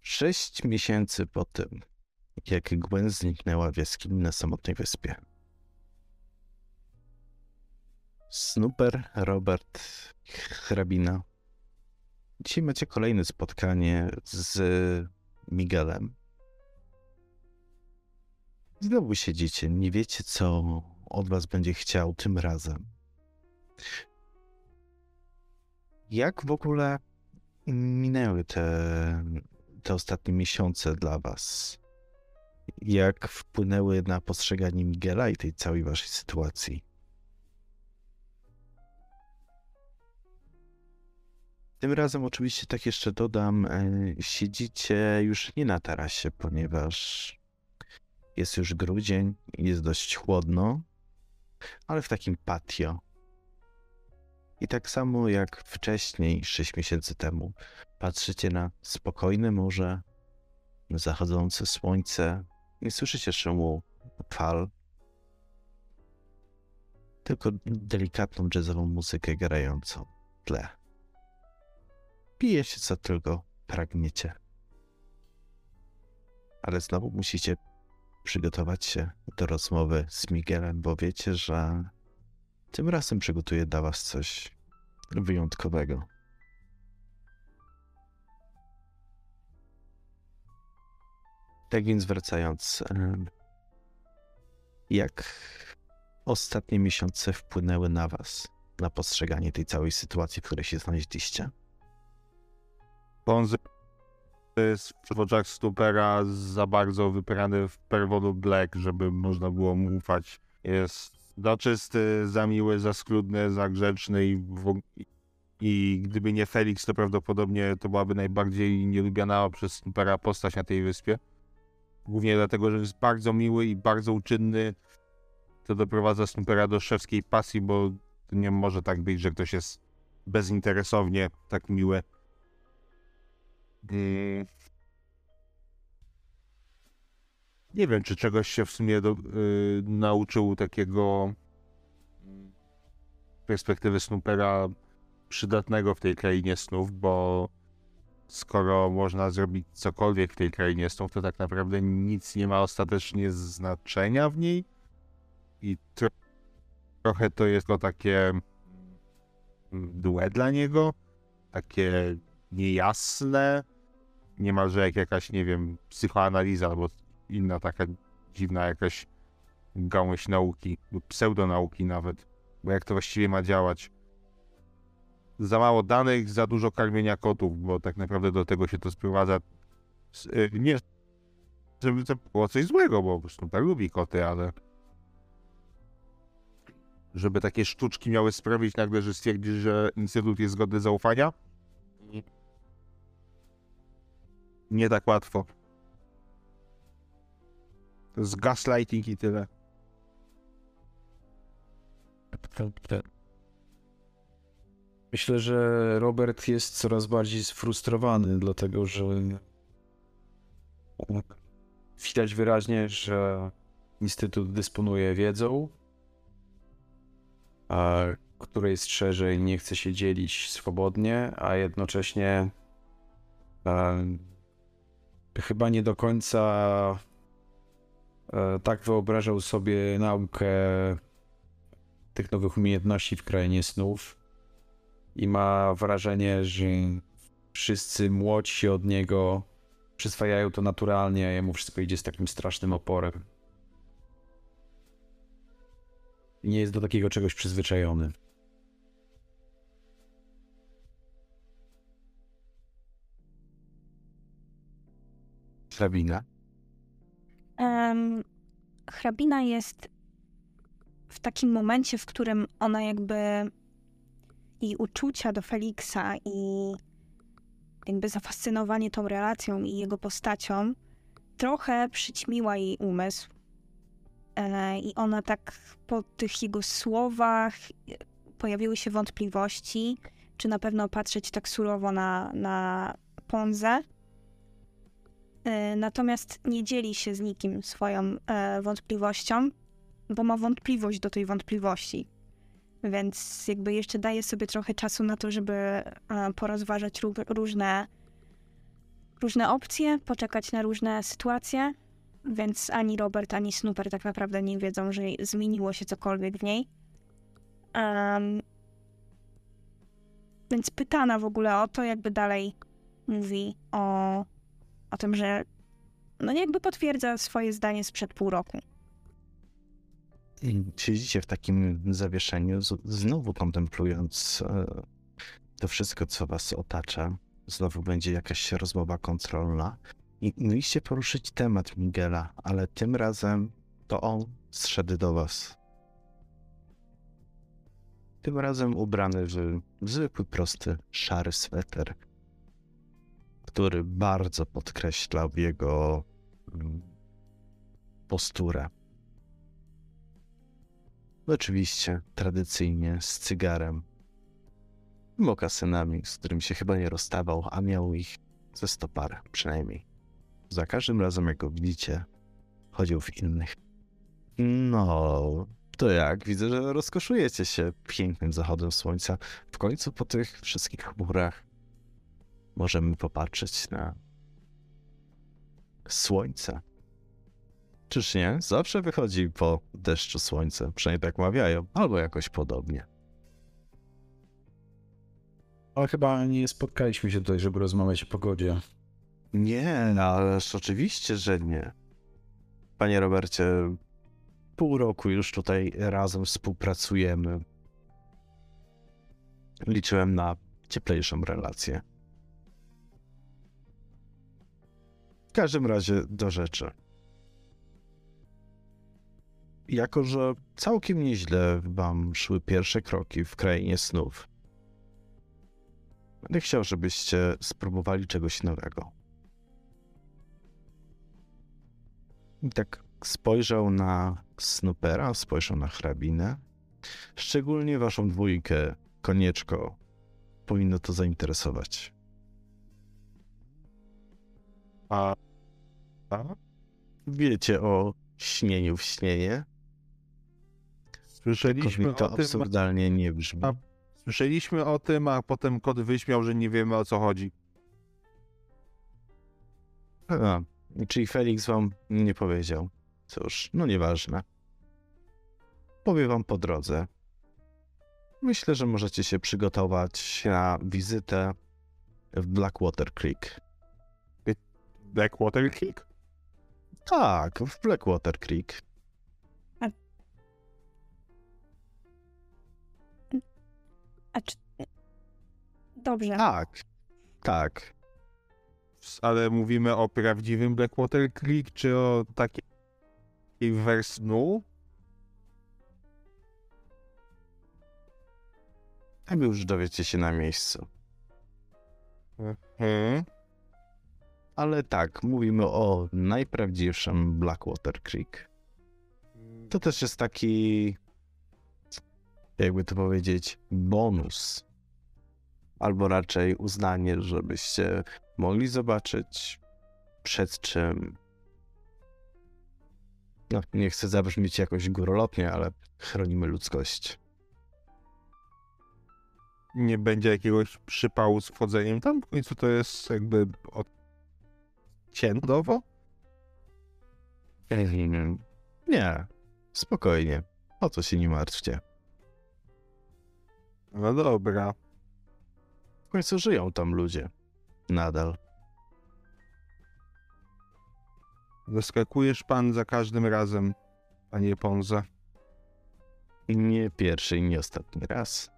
Sześć miesięcy po tym, jak Gwen zniknęła w jaskini na samotnej wyspie. Snooper, Robert, hrabina. Dzisiaj macie kolejne spotkanie z Miguelem. Znowu siedzicie, nie wiecie, co od was będzie chciał tym razem. Jak w ogóle minęły te te ostatnie miesiące dla Was? Jak wpłynęły na postrzeganie Miguela i tej całej Waszej sytuacji? Tym razem, oczywiście, tak jeszcze dodam, e, siedzicie już nie na tarasie, ponieważ jest już grudzień, jest dość chłodno, ale w takim patio. I tak samo jak wcześniej, 6 miesięcy temu, patrzycie na spokojne morze, na zachodzące słońce, nie słyszycie szumu fal, tylko delikatną jazzową muzykę grającą w tle. Pijecie co tylko pragniecie. Ale znowu musicie przygotować się do rozmowy z Miguelem, bo wiecie, że tym razem przygotuje dla was coś wyjątkowego. Tak więc wracając, jak ostatnie miesiące wpłynęły na was, na postrzeganie tej całej sytuacji, w której się znaleźliście? Bonzy jest w oczach Stupera za bardzo wyprany w Perwolu Black, żeby można było mu ufać. Jest za czysty, za miły, za schludny, za grzeczny i, w, i gdyby nie Felix, to prawdopodobnie to byłaby najbardziej nielubiana przez Stupera postać na tej wyspie. Głównie dlatego, że jest bardzo miły i bardzo uczynny. To doprowadza Snoopera do szewskiej pasji, bo nie może tak być, że ktoś jest bezinteresownie tak miły. Mm. Nie wiem, czy czegoś się w sumie do, y, nauczył takiego mm, perspektywy Snoopera przydatnego w tej krainie snów, bo skoro można zrobić cokolwiek w tej krainie snów, to tak naprawdę nic nie ma ostatecznie znaczenia w niej i tro trochę to jest to takie mm, dłe dla niego, takie niejasne, niemalże jak jakaś, nie wiem, psychoanaliza albo inna taka dziwna jakaś gałąź nauki lub pseudonauki nawet, bo jak to właściwie ma działać. za mało danych, za dużo karmienia kotów, bo tak naprawdę do tego się to sprowadza. Y, Nie, żeby to było coś złego, bo Snooper lubi koty, ale żeby takie sztuczki miały sprawić nagle, że stwierdzisz, że instytut jest godny zaufania? Nie tak łatwo. To jest gaslighting i tyle. Myślę, że Robert jest coraz bardziej sfrustrowany, dlatego że widać wyraźnie, że Instytut dysponuje wiedzą, a której strzeże i nie chce się dzielić swobodnie, a jednocześnie e, chyba nie do końca e, tak wyobrażał sobie naukę tych nowych umiejętności w krainie snów i ma wrażenie, że wszyscy młodsi od niego przyswajają to naturalnie, a jemu wszystko idzie z takim strasznym oporem. Nie jest do takiego czegoś przyzwyczajony. Hrabina. Em, hrabina jest w takim momencie, w którym ona jakby jej uczucia do Feliksa i jakby zafascynowanie tą relacją i jego postacią trochę przyćmiła jej umysł. E, I ona tak po tych jego słowach e, pojawiły się wątpliwości, czy na pewno patrzeć tak surowo na, na Ponzę. E, Natomiast nie dzieli się z nikim swoją e, wątpliwością, bo ma wątpliwość do tej wątpliwości. Więc jakby jeszcze daje sobie trochę czasu na to, żeby e, porozważać ró- różne, różne opcje, poczekać na różne sytuacje. Więc ani Robert, ani Snooper tak naprawdę nie wiedzą, że zmieniło się cokolwiek w niej. Em, więc pytana w ogóle o to, jakby dalej mówi o, o tym, że no jakby potwierdza swoje zdanie sprzed pół roku. Siedzicie w takim zawieszeniu, znowu kontemplując e, to wszystko, co was otacza. Znowu będzie jakaś rozmowa kontrolna. I mieliście poruszyć temat Miguela, ale tym razem to on zszedł do was. Tym razem ubrany w zwykły, prosty, szary sweter, który bardzo podkreślał jego mm, posturę. Oczywiście, tradycyjnie, z cygarem. Mokasynami, z którymi się chyba nie rozstawał, a miał ich ze sto par przynajmniej. Za każdym razem, jak go widzicie, chodził w innych. No, to jak? Widzę, że rozkoszujecie się pięknym zachodem słońca. W końcu po tych wszystkich chmurach możemy popatrzeć na słońce. Czyż nie? Zawsze wychodzi po deszczu słońce, przynajmniej tak mawiają, albo jakoś podobnie. Ale chyba nie spotkaliśmy się tutaj, żeby rozmawiać o pogodzie. Nie, ależ oczywiście, że nie. Panie Robercie, pół roku już tutaj razem współpracujemy. Liczyłem na cieplejszą relację. W każdym razie do rzeczy. Jako, że całkiem nieźle wam szły pierwsze kroki w krainie snów, będę chciał, żebyście spróbowali czegoś nowego. I tak spojrzał na Snoopera, spojrzał na hrabinę. Szczególnie waszą dwójkę, konieczko, powinno to zainteresować. A, Wiecie o śnieniu w śnienie? Słyszeliśmy to o tym, absurdalnie nie brzmi. A- słyszeliśmy o tym, a potem kot wyśmiał, że nie wiemy o co chodzi. A, czyli Felix wam nie powiedział. Cóż, no nieważne. Powie wam po drodze. Myślę, że możecie się przygotować na wizytę w Blackwater Creek. Blackwater Creek? Tak, w Blackwater Creek. A czy, Dobrze. Tak, tak. Ale mówimy o prawdziwym Blackwater Creek, czy o takiej wersji snu? Tak już dowiecie się na miejscu. Hmm. Ale tak, mówimy o najprawdziwszym Blackwater Creek. To też jest taki, jakby to powiedzieć, bonus. Albo raczej uznanie, żebyście mogli zobaczyć przed czym. No, nie chcę zabrzmieć jakoś górolotnie, ale chronimy ludzkość. Nie będzie jakiegoś przypału z wchodzeniem tam? W końcu to jest jakby odciętowo? Nie, spokojnie. O co się nie martwcie. No dobra. W końcu żyją tam ludzie. Nadal. Zaskakujesz pan za każdym razem, panie Ponze. Nie pierwszy i nie ostatni raz.